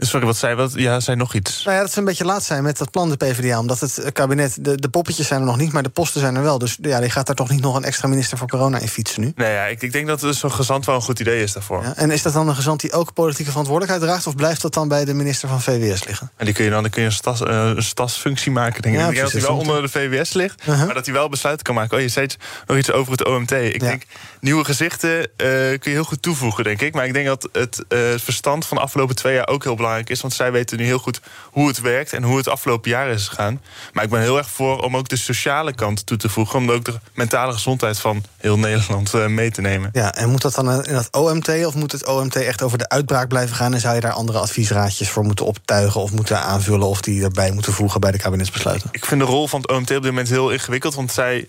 Sorry, wat zei wat? Ja, zei nog iets. Nou ja, dat ze een beetje laat zijn met dat plan de PvdA. Omdat het kabinet, de, de poppetjes zijn er nog niet, maar de posten zijn er wel. Dus ja, die gaat daar toch niet nog een extra minister voor corona in fietsen nu? Nee, ja, ik, ik denk dat zo'n gezant wel een goed idee is daarvoor. Ja, en is dat dan een gezant die ook politieke verantwoordelijkheid draagt? Of blijft dat dan bij de minister van VWS liggen? En die kun je dan, dan kun je een, stas, uh, een stasfunctie maken. Denk ik. Ja, ik denk dat hij wel onder de VWS ligt, uh -huh. maar dat hij wel besluiten kan maken. Oh, je zei nog iets over het OMT. Ik ja. denk, nieuwe gezichten uh, kun je heel goed toevoegen, denk ik. Maar ik denk dat het uh, verstand van de afgelopen twee jaar ook heel belangrijk is. Want zij weten nu heel goed hoe het werkt en hoe het afgelopen jaar is gegaan. Maar ik ben heel erg voor om ook de sociale kant toe te voegen. Om ook de mentale gezondheid van heel Nederland uh, mee te nemen. Ja, en moet dat dan in dat OMT of moet het OMT echt over de uitbraak blijven gaan? En zou je daar andere adviesraadjes voor moeten optuigen of moeten aanvullen of die erbij moeten voegen bij de kabinetsbesluiten? Ik vind de rol van het OMT op dit moment heel ingewikkeld. Want zij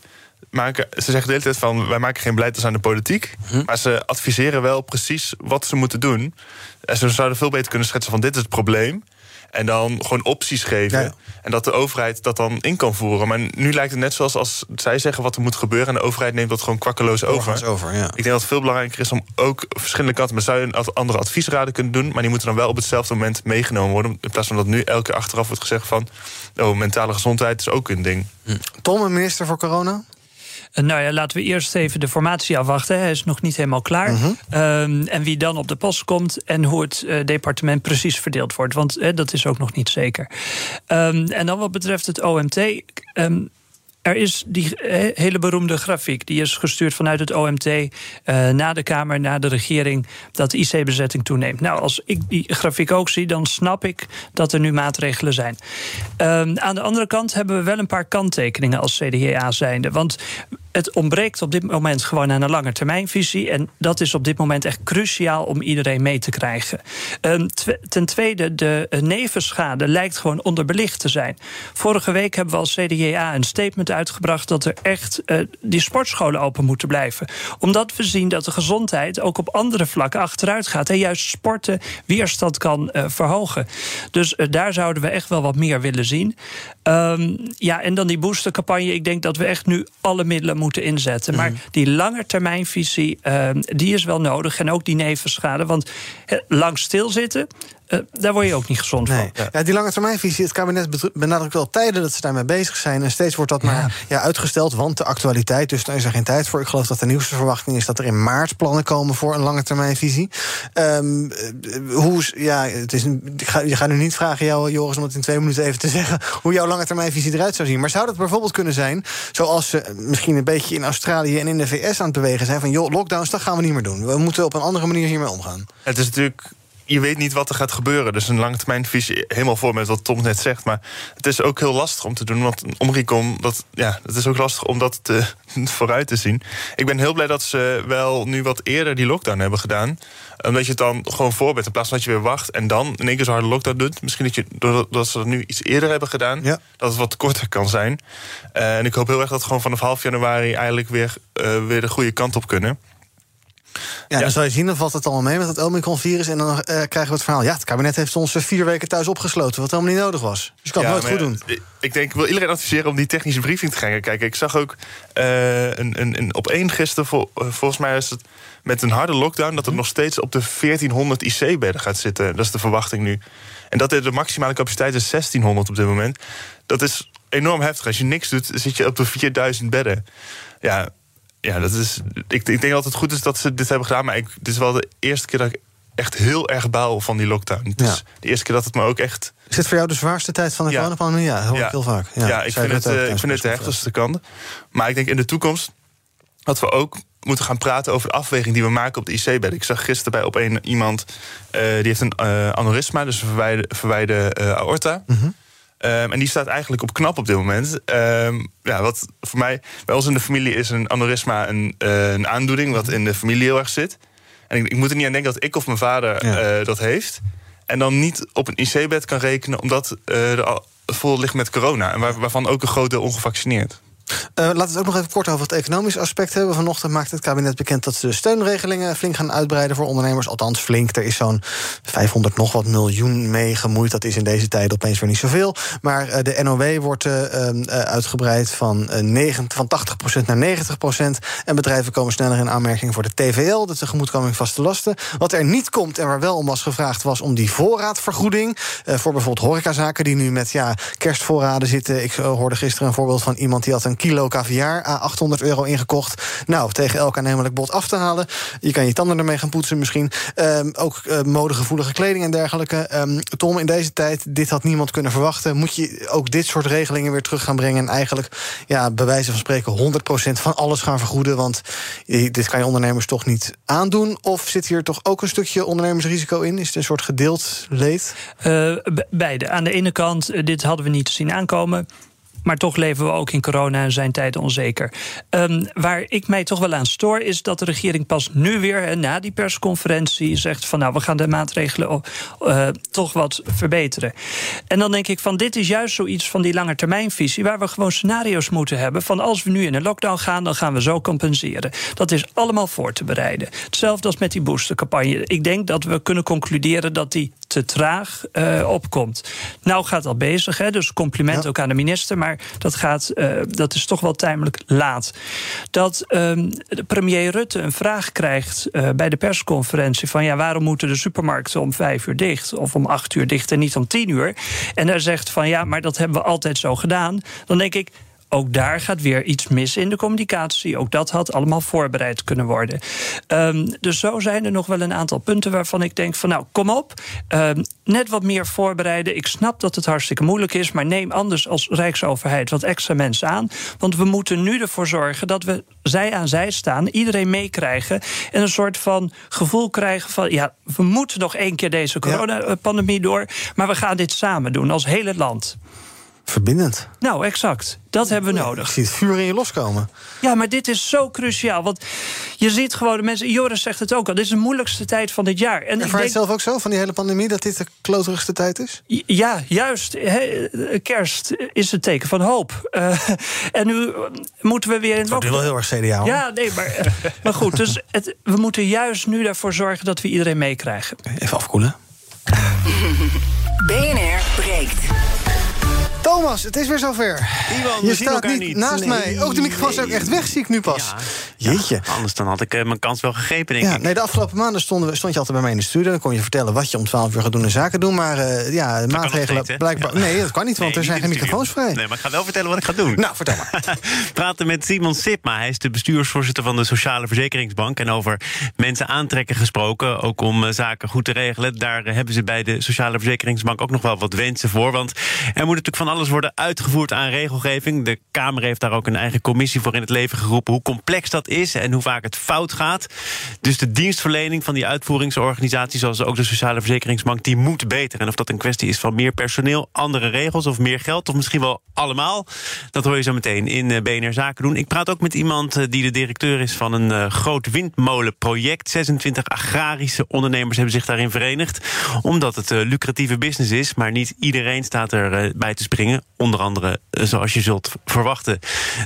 maken, ze zeggen de hele tijd van wij maken geen beleid als aan de politiek. Hm. Maar ze adviseren wel precies wat ze moeten doen. En ze zouden veel beter kunnen schetsen van dit is het probleem. En dan gewoon opties geven. En dat de overheid dat dan in kan voeren. Maar nu lijkt het net zoals als zij zeggen wat er moet gebeuren. En de overheid neemt dat gewoon kwakkeloos over. Ja. Ik denk dat het veel belangrijker is om ook verschillende kanten. Maar zou je een andere adviesraden kunnen doen. Maar die moeten dan wel op hetzelfde moment meegenomen worden. In plaats van dat nu elke keer achteraf wordt gezegd van. Oh, mentale gezondheid is ook een ding. Tom, een minister voor corona? Eh, Nou ja, laten we eerst even de formatie afwachten. Hij is nog niet helemaal klaar. Mhm. Ehm, en wie dan op de post komt en hoe het eh, departement precies verdeeld wordt. Want eh, dat is ook nog niet zeker. Ehm, en dan wat betreft het OMT. ehm, er is die eh, hele beroemde grafiek. Die is gestuurd vanuit het OMT naar de Kamer, naar de regering. Dat de IC-bezetting toeneemt. Nou, als ik die grafiek ook zie, dan snap ik dat er nu maatregelen zijn. Aan de andere kant hebben we wel een paar kanttekeningen als CDA zijnde. Want het ontbreekt op dit moment gewoon aan een lange termijnvisie. En dat is op dit moment echt cruciaal om iedereen mee te krijgen. Ehm, ten tweede, de eh, nevenschade lijkt gewoon onderbelicht te zijn. Vorige week hebben we als CDA een statement uitgebracht dat er echt eh, die sportscholen open moeten blijven. Omdat we zien dat de gezondheid ook op andere vlakken achteruit gaat. En juist sporten weerstand kan eh, verhogen. Dus daar zouden we echt wel wat meer willen zien. Ehm, ja, en dan die boostercampagne. Ik denk dat we echt nu alle middelen moeten inzetten. Maar die langetermijnvisie, ehm, die is wel nodig. En ook die nevenschade. Want lang stilzitten, eh, daar word je ook niet gezond Nee. van. Ja, die lange termijnvisie, het kabinet benadrukt wel tijden dat ze daarmee bezig zijn. En steeds wordt dat maar ja, uitgesteld, want de actualiteit, dus daar is er geen tijd voor. Ik geloof dat de nieuwste verwachting is dat er in maart plannen komen voor een lange termijnvisie. Ehm, eh, hoe is, ja, het is een, ik ga, je gaat nu niet vragen jou, Joris, om het in twee minuten even te zeggen hoe jouw lange termijnvisie eruit zou zien. Maar zou dat bijvoorbeeld kunnen zijn, zoals ze misschien een beetje in Australië en in de VS aan het bewegen zijn, van joh, lockdowns, dat gaan we niet meer doen. We moeten op een andere manier hiermee omgaan. Het is natuurlijk. Je weet niet wat er gaat gebeuren. Dus een langetermijnvisie helemaal voor met wat Tom net zegt. Maar het is ook heel lastig om te doen. Want een omrecon, dat, ja, het is ook lastig om dat te, vooruit te zien. Ik ben heel blij dat ze wel nu wat eerder die lockdown hebben gedaan. Omdat je het dan gewoon voor bent. In plaats van dat je weer wacht en dan in één keer zo'n harde lockdown doet. Misschien dat, je, doordat ze dat nu iets eerder hebben gedaan. Dat het wat korter kan zijn. Eh, en ik hoop heel erg dat we gewoon vanaf half januari eigenlijk weer, eh, weer de goede kant op kunnen. Ja, dan zal je zien, dan valt het allemaal mee met het Omicron-virus. En dan eh, krijgen we het verhaal. Ja, het kabinet heeft ons eh, vier weken thuis opgesloten. Wat helemaal niet nodig was. Dus je kan het nooit goed doen. ik- Ik denk, ik wil iedereen adviseren om die technische briefing te gaan kijken. Ik zag ook eh, een, een, een, op één gisteren, vol- eh, volgens mij is het met een harde lockdown... dat het nog steeds op de 1400 IC-bedden gaat zitten. Dat is de verwachting nu. En dat de maximale capaciteit is 1600 op dit moment. Dat is enorm heftig. Als je niks doet, zit je op de 4000 bedden. Ja, ja dat is, ik, ik denk dat het goed is dat ze dit hebben gedaan... maar ik, dit is wel de eerste keer dat ik echt heel erg baal van die lockdown. Is de eerste keer dat het me ook echt... Is dit voor jou de zwaarste tijd van de Ja. coronapandemie? Ja, heel vaak. Ja, ik zei vind het, eh, ik vind het de heftigste kant. Maar ik denk in de toekomst dat we ook moeten gaan praten over de afweging die we maken op de IC-bed. Ik zag gisteren bij op een iemand eh, die heeft een eh, aneurysma, dus een verwijde, verwijde eh, aorta. Ehm, en die staat eigenlijk op knap op dit moment. Ehm, ja, wat voor mij, bij ons in de familie is een aneurysma een, eh, een aandoening wat in de familie heel erg zit. En ik, ik moet er niet aan denken dat ik of mijn vader eh, dat heeft. En dan niet op een IC-bed kan rekenen omdat eh er vol ligt met corona. En waar- waarvan ook een groot deel ongevaccineerd. Eh, laten we het ook nog even kort over het economisch aspect hebben. Vanochtend maakt het kabinet bekend dat ze de steunregelingen flink gaan uitbreiden voor ondernemers. Althans, flink. Er is zo'n 500 nog wat miljoen mee gemoeid. Dat is in deze tijd opeens weer niet zoveel. Maar eh, de NOW wordt eh, eh, uitgebreid van, eh, 9, van 80% naar 90%. En bedrijven komen sneller in aanmerking voor de TVL, de tegemoetkoming vaste lasten. Wat er niet komt en waar wel om was gevraagd, was om die voorraadvergoeding. voor bijvoorbeeld horecazaken die nu met ja, kerstvoorraden zitten. Ik hoorde gisteren een voorbeeld van iemand die had een kilo caviar a 800 euro ingekocht. Nou, tegen elk aannemelijk bod af te halen. Je kan je tanden ermee gaan poetsen misschien. Ehm, ook eh, modegevoelige kleding en dergelijke. Ehm, Tom, in deze tijd, dit had niemand kunnen verwachten. Moet je ook dit soort regelingen weer terug gaan brengen... en eigenlijk, ja, bij wijze van spreken, 100% van alles gaan vergoeden? Want eh, dit kan je ondernemers toch niet aandoen? Of zit hier toch ook een stukje ondernemersrisico in? Is het een soort gedeeld leed? Eh, be- beide. Aan de ene kant, eh, dit hadden we niet zien aankomen. Maar toch leven we ook in corona en zijn tijden onzeker. Um, waar ik mij toch wel aan stoor, is dat de regering pas nu weer, na die persconferentie, zegt van nou, we gaan de maatregelen uh, toch wat verbeteren. En dan denk ik van dit is juist zoiets van die langetermijnvisie, waar we gewoon scenario's moeten hebben van als we nu in een lockdown gaan, dan gaan we zo compenseren. Dat is allemaal voor te bereiden. Hetzelfde als met die boostercampagne. Ik denk dat we kunnen concluderen dat die te traag uh, opkomt. Nou gaat al bezig, hè, dus compliment ook aan de minister, maar dat, gaat, uh, dat is toch wel timelijk laat. Dat um, de premier Rutte een vraag krijgt uh, bij de persconferentie van ja, waarom moeten de supermarkten om vijf uur dicht of om acht uur dicht en niet om tien uur? En hij zegt van ja, maar dat hebben we altijd zo gedaan. Dan denk ik, ook daar gaat weer iets mis in de communicatie. Ook dat had allemaal voorbereid kunnen worden. Um, dus zo zijn er nog wel een aantal punten waarvan ik denk van nou, kom op. Um, net wat meer voorbereiden. Ik snap dat het hartstikke moeilijk is, maar neem anders als Rijksoverheid wat extra mensen aan. Want we moeten nu ervoor zorgen dat we zij aan zij staan, iedereen meekrijgen en een soort van gevoel krijgen van ja, we moeten nog één keer deze coronapandemie door, maar we gaan dit samen doen als hele land. Verbindend. Nou, exact. Dat hebben we nodig. Ik zie het vuur in je loskomen. Ja, maar dit is zo cruciaal. Want je ziet gewoon de mensen. Joris zegt het ook al. Dit is de moeilijkste tijd van dit jaar. En Ervaar je het zelf ook zo van die hele pandemie dat dit de kloterigste tijd is? Ja, juist. kerst is het teken van hoop. Uh, en nu moeten we weer in. Het wel heel erg CDA. Ja, nee, maar, uh, maar goed. Dus het, we moeten juist nu daarvoor zorgen dat we iedereen meekrijgen. Even afkoelen. BNR breekt. Thomas, het is weer zover. Iwan, je staat niet, niet, naast nee, mij. Ook de microfoon is ook echt weg, zie ik nu pas. Ja, Jeetje. Ja, anders dan had ik uh, mijn kans wel gegrepen, denk ja, ik. Nee, de afgelopen maanden stonden we, stond je altijd bij mij in de studio. Dan kon je vertellen wat je om 12 uur gaat doen en zaken doen. Maar uh, ja, de maatregelen blijkbaar... Nee, dat kan niet, want Nee, er zijn geen microfoons vrij. Nee, maar ik ga wel vertellen wat ik ga doen. Nou, vertel maar. praten met Simon Sipma. Hij is de bestuursvoorzitter van de Sociale Verzekeringsbank. En over mensen aantrekken gesproken, ook om uh, zaken goed te regelen. Daar hebben ze bij de Sociale Verzekeringsbank ook nog wel wat wensen voor. Want er moet natuurlijk van alles worden uitgevoerd aan regelgeving. De Kamer heeft daar ook een eigen commissie voor in het leven geroepen. Hoe complex dat is en hoe vaak het fout gaat. Dus de dienstverlening van die uitvoeringsorganisatie, zoals ook de Sociale Verzekeringsbank, die moet beter. En of dat een kwestie is van meer personeel, andere regels of meer geld, of misschien wel allemaal, dat hoor je zo meteen in BNR Zaken doen. Ik praat ook met iemand die de directeur is van een uh, groot windmolenproject. 26 agrarische ondernemers hebben zich daarin verenigd, omdat het lucratieve business is, maar niet iedereen staat erbij uh, bij Onder andere, zoals je zult verwachten,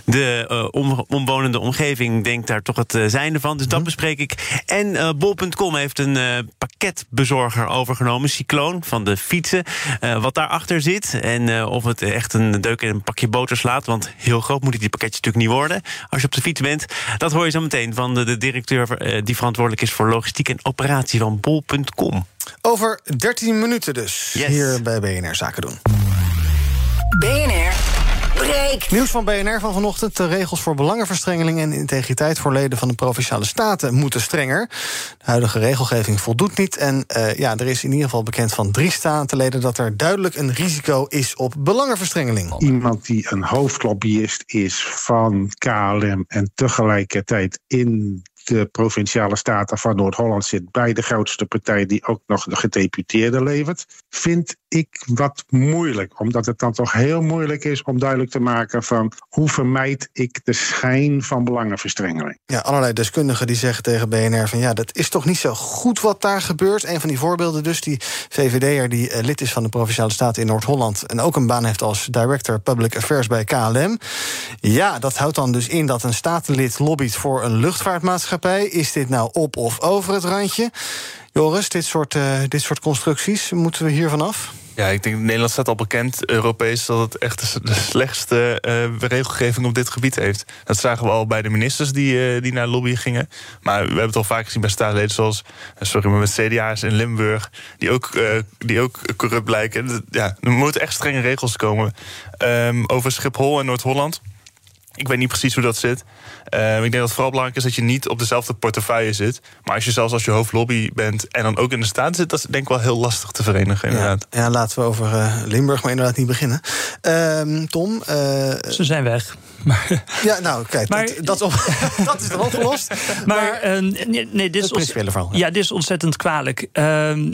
de uh, om, omwonende omgeving denkt daar toch het uh, zijnde van. Dus dat bespreek ik. En uh, bol.com heeft een pakketbezorger overgenomen, Cycloon, van de fietsen. wat daarachter zit en of het echt een deuk in een pakje boter slaat. Want heel groot moeten die pakketjes natuurlijk niet worden als je op de fiets bent. Dat hoor je zo meteen van de, de directeur die verantwoordelijk is voor logistiek en operatie van bol.com. Over 13 minuten dus, yes. hier bij BNR Zaken doen. BNR breekt. Nieuws van BNR van vanochtend. De regels voor belangenverstrengeling en integriteit voor leden van de provinciale staten moeten strenger. De huidige regelgeving voldoet niet. En uh, ja, er is in ieder geval bekend van drie statenleden dat er duidelijk een risico is op belangenverstrengeling. Iemand die een hoofdlobbyist is van KLM en tegelijkertijd in de provinciale staten van Noord-Holland zit bij de grootste partij die ook nog de gedeputeerde levert, vind ik wat moeilijk. Omdat het dan toch heel moeilijk is om duidelijk te maken van hoe vermijd ik de schijn van belangenverstrengeling. Ja, allerlei deskundigen die zeggen tegen BNR van ja, dat is toch niet zo goed wat daar gebeurt. Een van die voorbeelden dus, die VVD'er die uh, lid is van de Provinciale Staten in Noord-Holland en ook een baan heeft als Director Public Affairs bij KLM. Ja, dat houdt dan dus in dat een statenlid lobbyt voor een luchtvaartmaatschappij. Is dit nou op of over het randje? Joris, dit soort, uh, dit soort constructies, moeten we hier vanaf? Ja, ik denk Nederland staat al bekend, Europees, dat het echt de slechtste uh, regelgeving op dit gebied heeft. Dat zagen we al bij de ministers die, uh, die naar lobby gingen. Maar we hebben het al vaak gezien bij staatsleden zoals, sorry, maar met CDA's in Limburg, die ook, die ook corrupt blijken. Ja, er moeten echt strenge regels komen. Um, over Schiphol en Noord-Holland. Ik weet niet precies hoe dat zit. Uh, ik denk dat het vooral belangrijk is dat je niet op dezelfde portefeuille zit. Maar als je zelfs als je hoofdlobby bent en dan ook in de staat zit, dat is denk ik wel heel lastig te verenigen. Inderdaad. Ja, ja laten we over uh, Limburg maar inderdaad niet beginnen. Uh, Tom. uh, Ze zijn weg. Maar, ja, nou, kijk, maar, dat, dat, op, dat is dan opgelost. Maar, maar nee, nee, dit is. Ja. ja, dit is ontzettend kwalijk.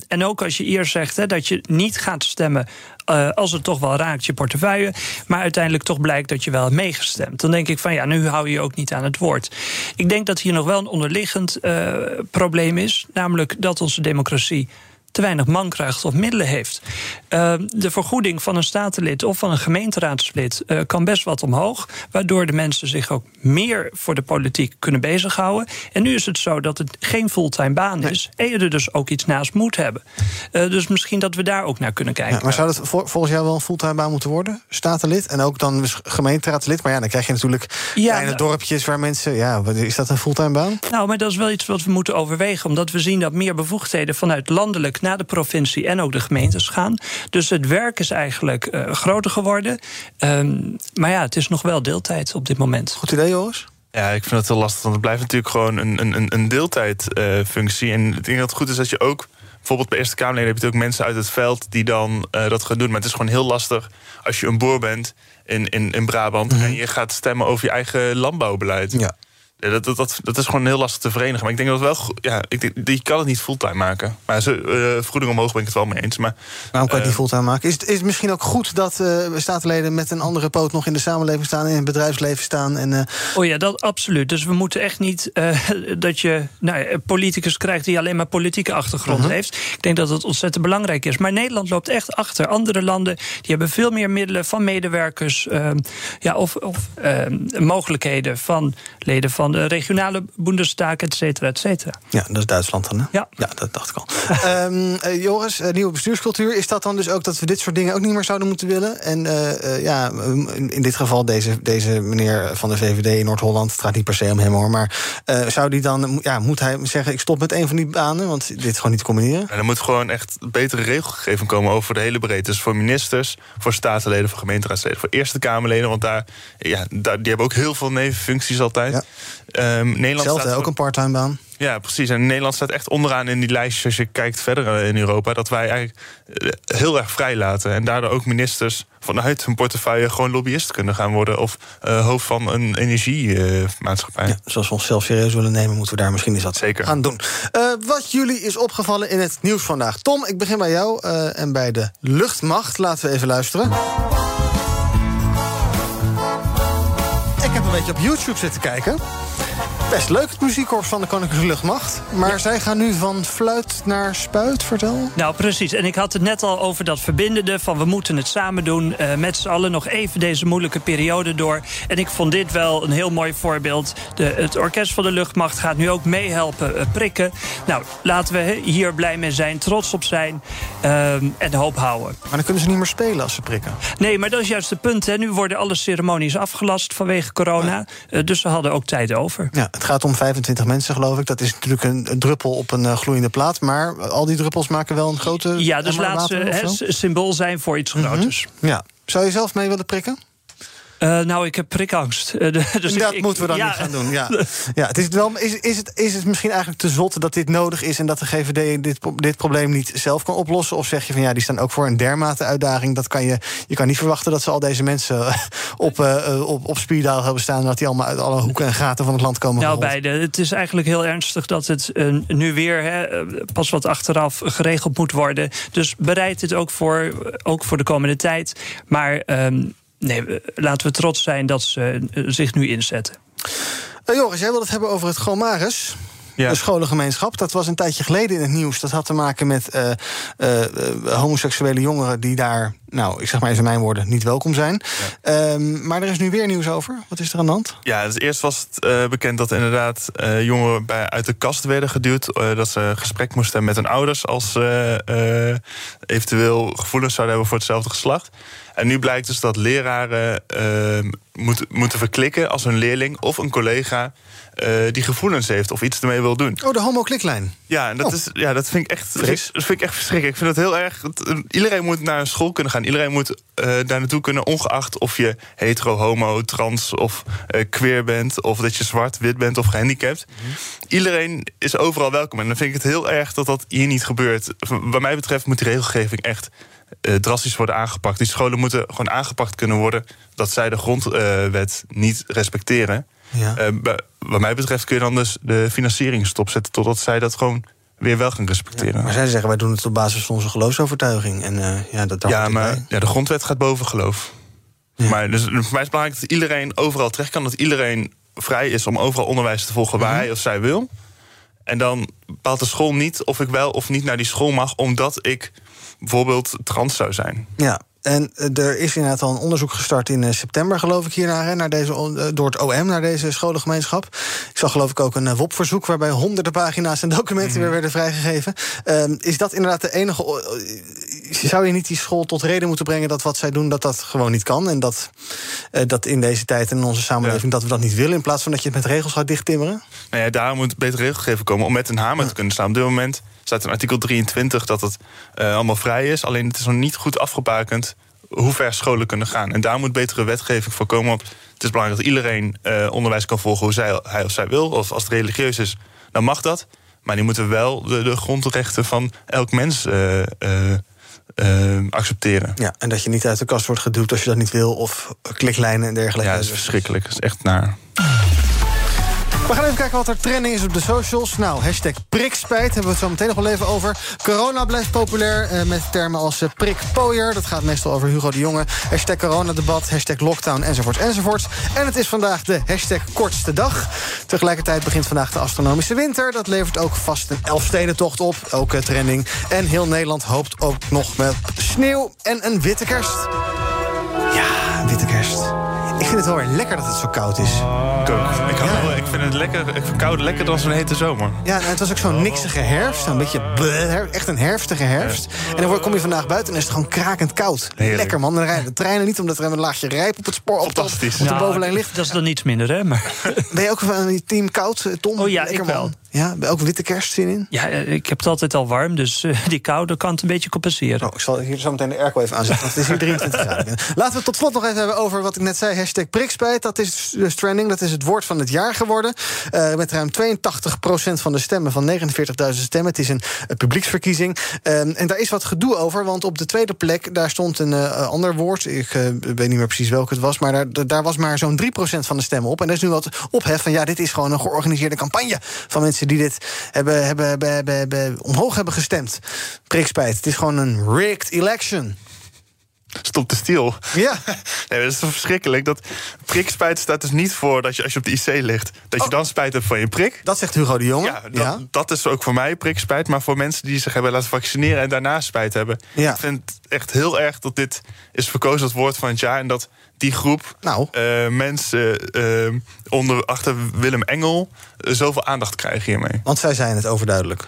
en ook als je eerst zegt hè, dat je niet gaat stemmen eh, als het toch wel raakt je portefeuille, maar uiteindelijk toch blijkt dat je wel hebt meegestemd. Dan denk ik van ja, nu hou je je ook niet aan het woord. Ik denk dat hier nog wel een onderliggend eh, probleem is, namelijk dat onze democratie te weinig mankracht of middelen heeft. Uh, de vergoeding van een statenlid of van een gemeenteraadslid uh, kan best wat omhoog, waardoor de mensen zich ook meer voor de politiek kunnen bezighouden. En nu is het zo dat het geen fulltime baan is en je er dus ook iets naast moet hebben. Uh, dus misschien dat we daar ook naar kunnen kijken. Ja, maar zou dat vol, volgens jou wel een fulltime baan moeten worden? Statenlid en ook dan gemeenteraadslid? Maar ja, dan krijg je natuurlijk ja, kleine nou, dorpjes waar mensen. Ja, is dat een fulltime baan? Nou, maar dat is wel iets wat we moeten overwegen, omdat we zien dat meer bevoegdheden vanuit landelijk naar de provincie en ook de gemeentes gaan. Dus het werk is eigenlijk uh, groter geworden. Um, maar ja, het is nog wel deeltijd op dit moment. Goed idee, Joris? Ja, ik vind het heel lastig, want het blijft natuurlijk gewoon een, een, een deeltijdfunctie. Uh, en ik denk dat het goed is dat je ook bijvoorbeeld bij Eerste Kamerleden heb je ook mensen uit het veld die dan uh, dat gaan doen. Maar het is gewoon heel lastig als je een boer bent in, in, in Brabant mm -hmm. en je gaat stemmen over je eigen landbouwbeleid. Ja. Ja, dat, dat, dat, dat, is gewoon heel lastig te verenigen. Maar ik denk dat het wel. Ja, ik denk, je kan het niet fulltime maken. Maar ze, uh, vergoeding omhoog ben ik het wel mee eens. Maar, Waarom kan je het niet fulltime maken? Is het, is het misschien ook goed dat uh, statenleden met een andere poot nog in de samenleving staan, in het bedrijfsleven staan? En, uh... Oh ja, dat absoluut. Dus we moeten echt niet dat je nou, een politicus krijgt die alleen maar politieke achtergrond -huh. heeft. Ik denk dat het ontzettend belangrijk is. Maar Nederland loopt echt achter. Andere landen die hebben veel meer middelen van medewerkers ja, of, of mogelijkheden van leden van de regionale Bundestag, et cetera, et cetera. Ja, dat is Duitsland dan, hè? Ja. ja dat dacht ik al. um, uh, Joris, uh, nieuwe bestuurscultuur. Is dat dan dus ook dat we dit soort dingen ook niet meer zouden moeten willen? En uh, ja, in dit geval deze, deze meneer van de VVD in Noord-Holland... het gaat niet per se om hem, hoor. Maar zou die dan, ja, moet hij zeggen... ik stop met een van die banen, want dit is gewoon niet te combineren? Ja, er moet gewoon echt betere regelgeving komen over de hele breedte. Dus voor ministers, voor statenleden, voor gemeenteraadsleden... voor Eerste Kamerleden, want daar, ja, daar, die hebben ook heel veel nevenfuncties altijd. Ja. Um, Nederland Zelfde, staat ook een parttime baan. Ja, precies. En Nederland staat echt onderaan in die lijstjes als je kijkt verder in Europa. Dat wij eigenlijk heel erg vrij laten. En daardoor ook ministers vanuit hun portefeuille gewoon lobbyist kunnen gaan worden. Of uh, hoofd van een energiemaatschappij. Uh, ja, zoals we onszelf serieus willen nemen, moeten we daar misschien eens wat Zeker. aan doen. Uh, wat jullie is opgevallen in het nieuws vandaag. Tom, ik begin bij jou en bij de luchtmacht. Laten we even luisteren. Ik heb een beetje op YouTube zitten kijken. Best leuk, het muziekkorps van de Koninklijke Luchtmacht. Maar ja. zij gaan nu van fluit naar spuit, vertel. Nou, precies. En ik had het net al over dat verbindende... van we moeten het samen doen, uh, met z'n allen nog even deze moeilijke periode door. En ik vond dit wel een heel mooi voorbeeld. De, het orkest van de luchtmacht gaat nu ook meehelpen uh, prikken. Nou, laten we hier blij mee zijn, trots op zijn uh, en hoop houden. Maar dan kunnen ze niet meer spelen als ze prikken. Nee, maar dat is juist het punt. Hè. Nu worden alle ceremonies afgelast vanwege corona. Ja. dus ze hadden ook tijd over. Ja, het gaat om 25 mensen, geloof ik. Dat is natuurlijk een, een druppel op een uh, gloeiende plaat. Maar al die druppels maken wel een grote. Ja, dus laat ze symbool zijn voor iets groters. Mm -hmm. Ja. Zou je zelf mee willen prikken? Uh, nou, ik heb prikangst. Uh, dus dat ik, moeten we dan ja. niet gaan doen. Ja. ja, het is, wel, is, is, het, is het misschien eigenlijk te zot dat dit nodig is... en dat de GVD dit, dit probleem niet zelf kan oplossen? Of zeg je van ja, die staan ook voor een dermate uitdaging... dat kan je, je kan niet verwachten dat ze al deze mensen op, uh, op, op speeddial hebben staan... en dat die allemaal uit alle hoeken en gaten van het land komen. Nou, beide. Het is eigenlijk heel ernstig dat het nu weer hè, pas wat achteraf geregeld moet worden. Dus bereid dit ook voor, ook voor de komende tijd. Maar... Um, nee, laten we trots zijn dat ze zich nu inzetten. Uh, Joris, jij wil het hebben over het Gomaris. Ja. De scholengemeenschap. Dat was een tijdje geleden in het nieuws. Dat had te maken met uh, uh, homoseksuele jongeren die daar, nou, ik zeg maar even mijn woorden, niet welkom zijn. Ja. Um, maar er is nu weer nieuws over. Wat is er aan de hand? Ja, dus eerst was het uh, bekend dat inderdaad jongeren bij, uit de kast werden geduwd. dat ze gesprek moesten hebben met hun ouders als ze eventueel gevoelens zouden hebben voor hetzelfde geslacht. En nu blijkt dus dat leraren uh, moet, moeten verklikken als een leerling of een collega uh, die gevoelens heeft of iets ermee wil doen. Oh, de homo-kliklijn. Ja, en dat, oh. is, ja, dat vind ik echt dat vind ik echt verschrikkelijk. Ik vind het heel erg. Iedereen moet naar een school kunnen gaan. Iedereen moet uh, daar naartoe kunnen, ongeacht of je hetero, homo, trans of uh, queer bent, of dat je zwart, wit bent of gehandicapt. Mm -hmm. Iedereen is overal welkom. En dan vind ik het heel erg dat dat hier niet gebeurt. Wat mij betreft moet die regelgeving echt uh, drastisch worden aangepakt. Die scholen moeten gewoon aangepakt kunnen worden dat zij de grondwet uh, niet respecteren. Ja. Uh, wat mij betreft kun je dan dus de financiering stopzetten totdat zij dat gewoon weer wel gaan respecteren. Maar zij zeggen, wij doen het op basis van onze geloofsovertuiging. En uh, ja, dat ja, maar ja, de grondwet gaat boven geloof. Maar dus, voor mij is het belangrijk dat iedereen overal terecht kan. Dat iedereen vrij is om overal onderwijs te volgen waar mhm. hij of zij wil. En dan bepaalt de school niet of ik wel of niet naar die school mag... omdat ik bijvoorbeeld trans zou zijn. Ja, en eh, er is inderdaad al een onderzoek gestart in eh, september, geloof ik, hiernaar, naar deze, eh, door het OM naar deze scholengemeenschap. Ik zag geloof ik ook een WOP-verzoek waarbij honderden pagina's en documenten mhm. weer werden vrijgegeven. Ehm, is dat inderdaad de enige. Zou je niet die school tot reden moeten brengen dat wat zij doen, dat dat gewoon niet kan? En dat, dat in deze tijd en in onze samenleving dat we dat niet willen, in plaats van dat je het met regels gaat dichttimmeren? Nou ja, daar moet beter regelgeving komen om met een hamer te kunnen staan. Op dit moment staat in artikel 23 dat het uh, allemaal vrij is. Alleen het is nog niet goed afgebakend hoe ver scholen kunnen gaan. En daar moet betere wetgeving voor komen. Want het is belangrijk dat iedereen uh, onderwijs kan volgen hoe zij, hij of zij wil. Of als het religieus is, dan mag dat. Maar die moeten wel de, de grondrechten van elk mens uh, accepteren. Ja, en dat je niet uit de kast wordt geduwd als je dat niet wil. Of kliklijnen en dergelijke. Ja, dat is verschrikkelijk. Dat is echt naar. We gaan even kijken wat er trending is op de socials. Nou, hashtag prikspijt hebben we het zo meteen nog wel even over. Corona blijft populair eh, met termen als uh, prikpooier. Dat gaat meestal over Hugo de Jonge. Hashtag coronadebat, hashtag lockdown, enzovoort, enzovoort. En het is vandaag de hashtag kortste dag. Tegelijkertijd begint vandaag de astronomische winter. Dat levert ook vast een Elfstedentocht op, ook uh, trending. En heel Nederland hoopt ook nog met sneeuw en een witte kerst. Ja, witte kerst. Ik vind het wel weer lekker dat het zo koud is. Ik ook. Ik, wel, ik vind het lekker, ik vind koud lekker dan zo'n hete zomer. Ja, nou, het was ook zo'n niksige herfst. Een beetje echt een herfstige herfst. En dan kom je vandaag buiten en is het gewoon krakend koud. Lekker man. Dan rijden de treinen niet omdat er een laagje rijp op het spoor op, op de nou, bovenlijn ligt. Dat is dan niets minder, hè? Maar... Ben je ook van die team koud, eh, Tom? Oh ja, ik wel. Ja, ook witte kerstzin in? Ja, eh, ik heb het altijd al warm, dus uh, die koude kan het een beetje compenseren. Oh, ik zal hier zo meteen de airco even aanzetten, want het is hier 23 graden. Laten we tot slot nog even hebben over wat ik net zei. Hashtag prikspijt, dat is dus trending. Dat is het woord van het jaar geworden. Uh, met ruim 82% van de stemmen van 49.000 stemmen. Het is een publieksverkiezing. Uh, en daar is wat gedoe over, want op de tweede plek... daar stond een ander woord. Ik weet niet meer precies welk het was... maar daar, daar was maar zo'n 3% van de stemmen op. En er is nu wat ophef van... ja, dit is gewoon een georganiseerde campagne van mensen die dit hebben, hebben, hebben, hebben, omhoog hebben gestemd. Prikspijt. Het is gewoon een rigged election. Stop de stiel. Ja. Nee, dat is toch verschrikkelijk. Dat prikspijt staat dus niet voor dat je als je op de IC ligt... dat je oh. dan spijt hebt van je prik. Dat zegt Hugo de Jonge. Ja, dat, dat is ook voor mij prikspijt. Maar voor mensen die zich hebben laten vaccineren... en daarna spijt hebben. Ja. Ik vind het echt heel erg dat dit is verkozen als woord van het jaar... en dat die groep nou. Uh, mensen uh, onder, achter Willem Engel uh, zoveel aandacht krijgen hiermee. Want zij zijn het overduidelijk.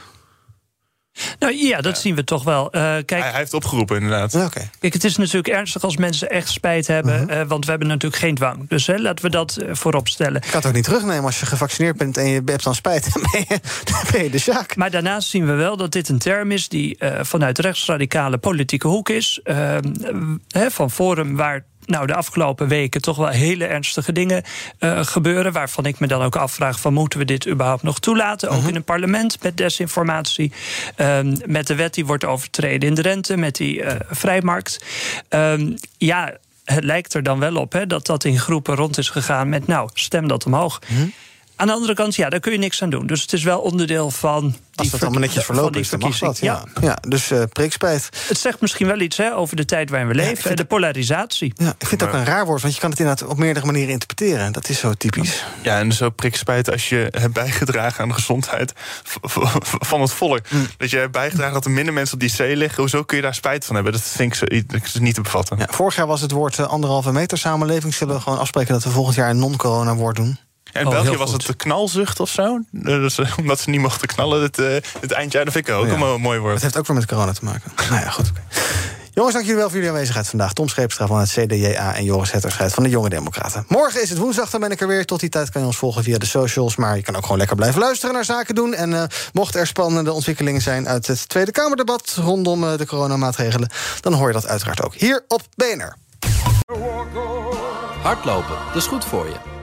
Nou ja, dat zien we toch wel. Uh, kijk, hij, hij, heeft opgeroepen, inderdaad. Ja, Kijk, het is natuurlijk ernstig als mensen echt spijt hebben. uh want we hebben natuurlijk geen dwang. Dus hè, laten we dat uh, voorop stellen. Ik kan het ook niet terugnemen als je gevaccineerd bent en je hebt dan spijt. Dan ben je, dan ben je de zaak. Maar daarnaast zien we wel dat dit een term is die vanuit rechtsradicale politieke hoek is. Ehm, van Forum, waar nou, de afgelopen weken toch wel hele ernstige dingen uh, gebeuren. Waarvan ik me dan ook afvraag: van moeten we dit überhaupt nog toelaten? Ook mhm. in een parlement met desinformatie. Uh, met de wet die wordt overtreden in de rente, met die uh, vrijmarkt. Ehm, ja, het lijkt er dan wel op hè, dat dat in groepen rond is gegaan met: nou, stem dat omhoog. Mm aan de andere kant, ja, daar kun je niks aan doen. Dus het is wel onderdeel van. Als dat allemaal netjes verlopen is, dan mag dat. Ja, ja. dus uh, prikspijt. Het zegt misschien wel iets hè, over de tijd waarin we leven. Ja, de polarisatie. Ja, ik vind het ook een raar woord, want je kan het inderdaad op meerdere manieren interpreteren. Dat is zo typisch. Ja, en zo prikspijt als je hebt bijgedragen aan de gezondheid van het volk. Mm. Dat je hebt bijgedragen dat er minder mensen op die zee liggen. Hoezo kun je daar spijt van hebben? Dat vind ik zo, niet te bevatten. Ja, vorig jaar was het woord uh, anderhalve meter samenleving. Zullen we gewoon afspreken dat we volgend jaar een non-corona woord doen? In oh, België was het de knalzucht of zo. Dus, eh, omdat ze niet mochten knallen dit, uh, dit eindjaar. Dat vind ik ook een mooi woord. Het heeft ook weer met corona te maken. nou ja, goed. Jongens, dank jullie wel voor jullie aanwezigheid vandaag. Tom Scheepstra van het CDJA en Joris Hetterscheid van de Jonge Democraten. Morgen is het woensdag, dan ben ik er weer. Tot die tijd kan je ons volgen via de socials. Maar je kan ook gewoon lekker blijven luisteren naar zaken doen. En uh, mocht er spannende ontwikkelingen zijn uit het Tweede Kamerdebat... rondom uh, de coronamaatregelen, dan hoor je dat uiteraard ook hier op BNR. Hardlopen, dat is goed voor je.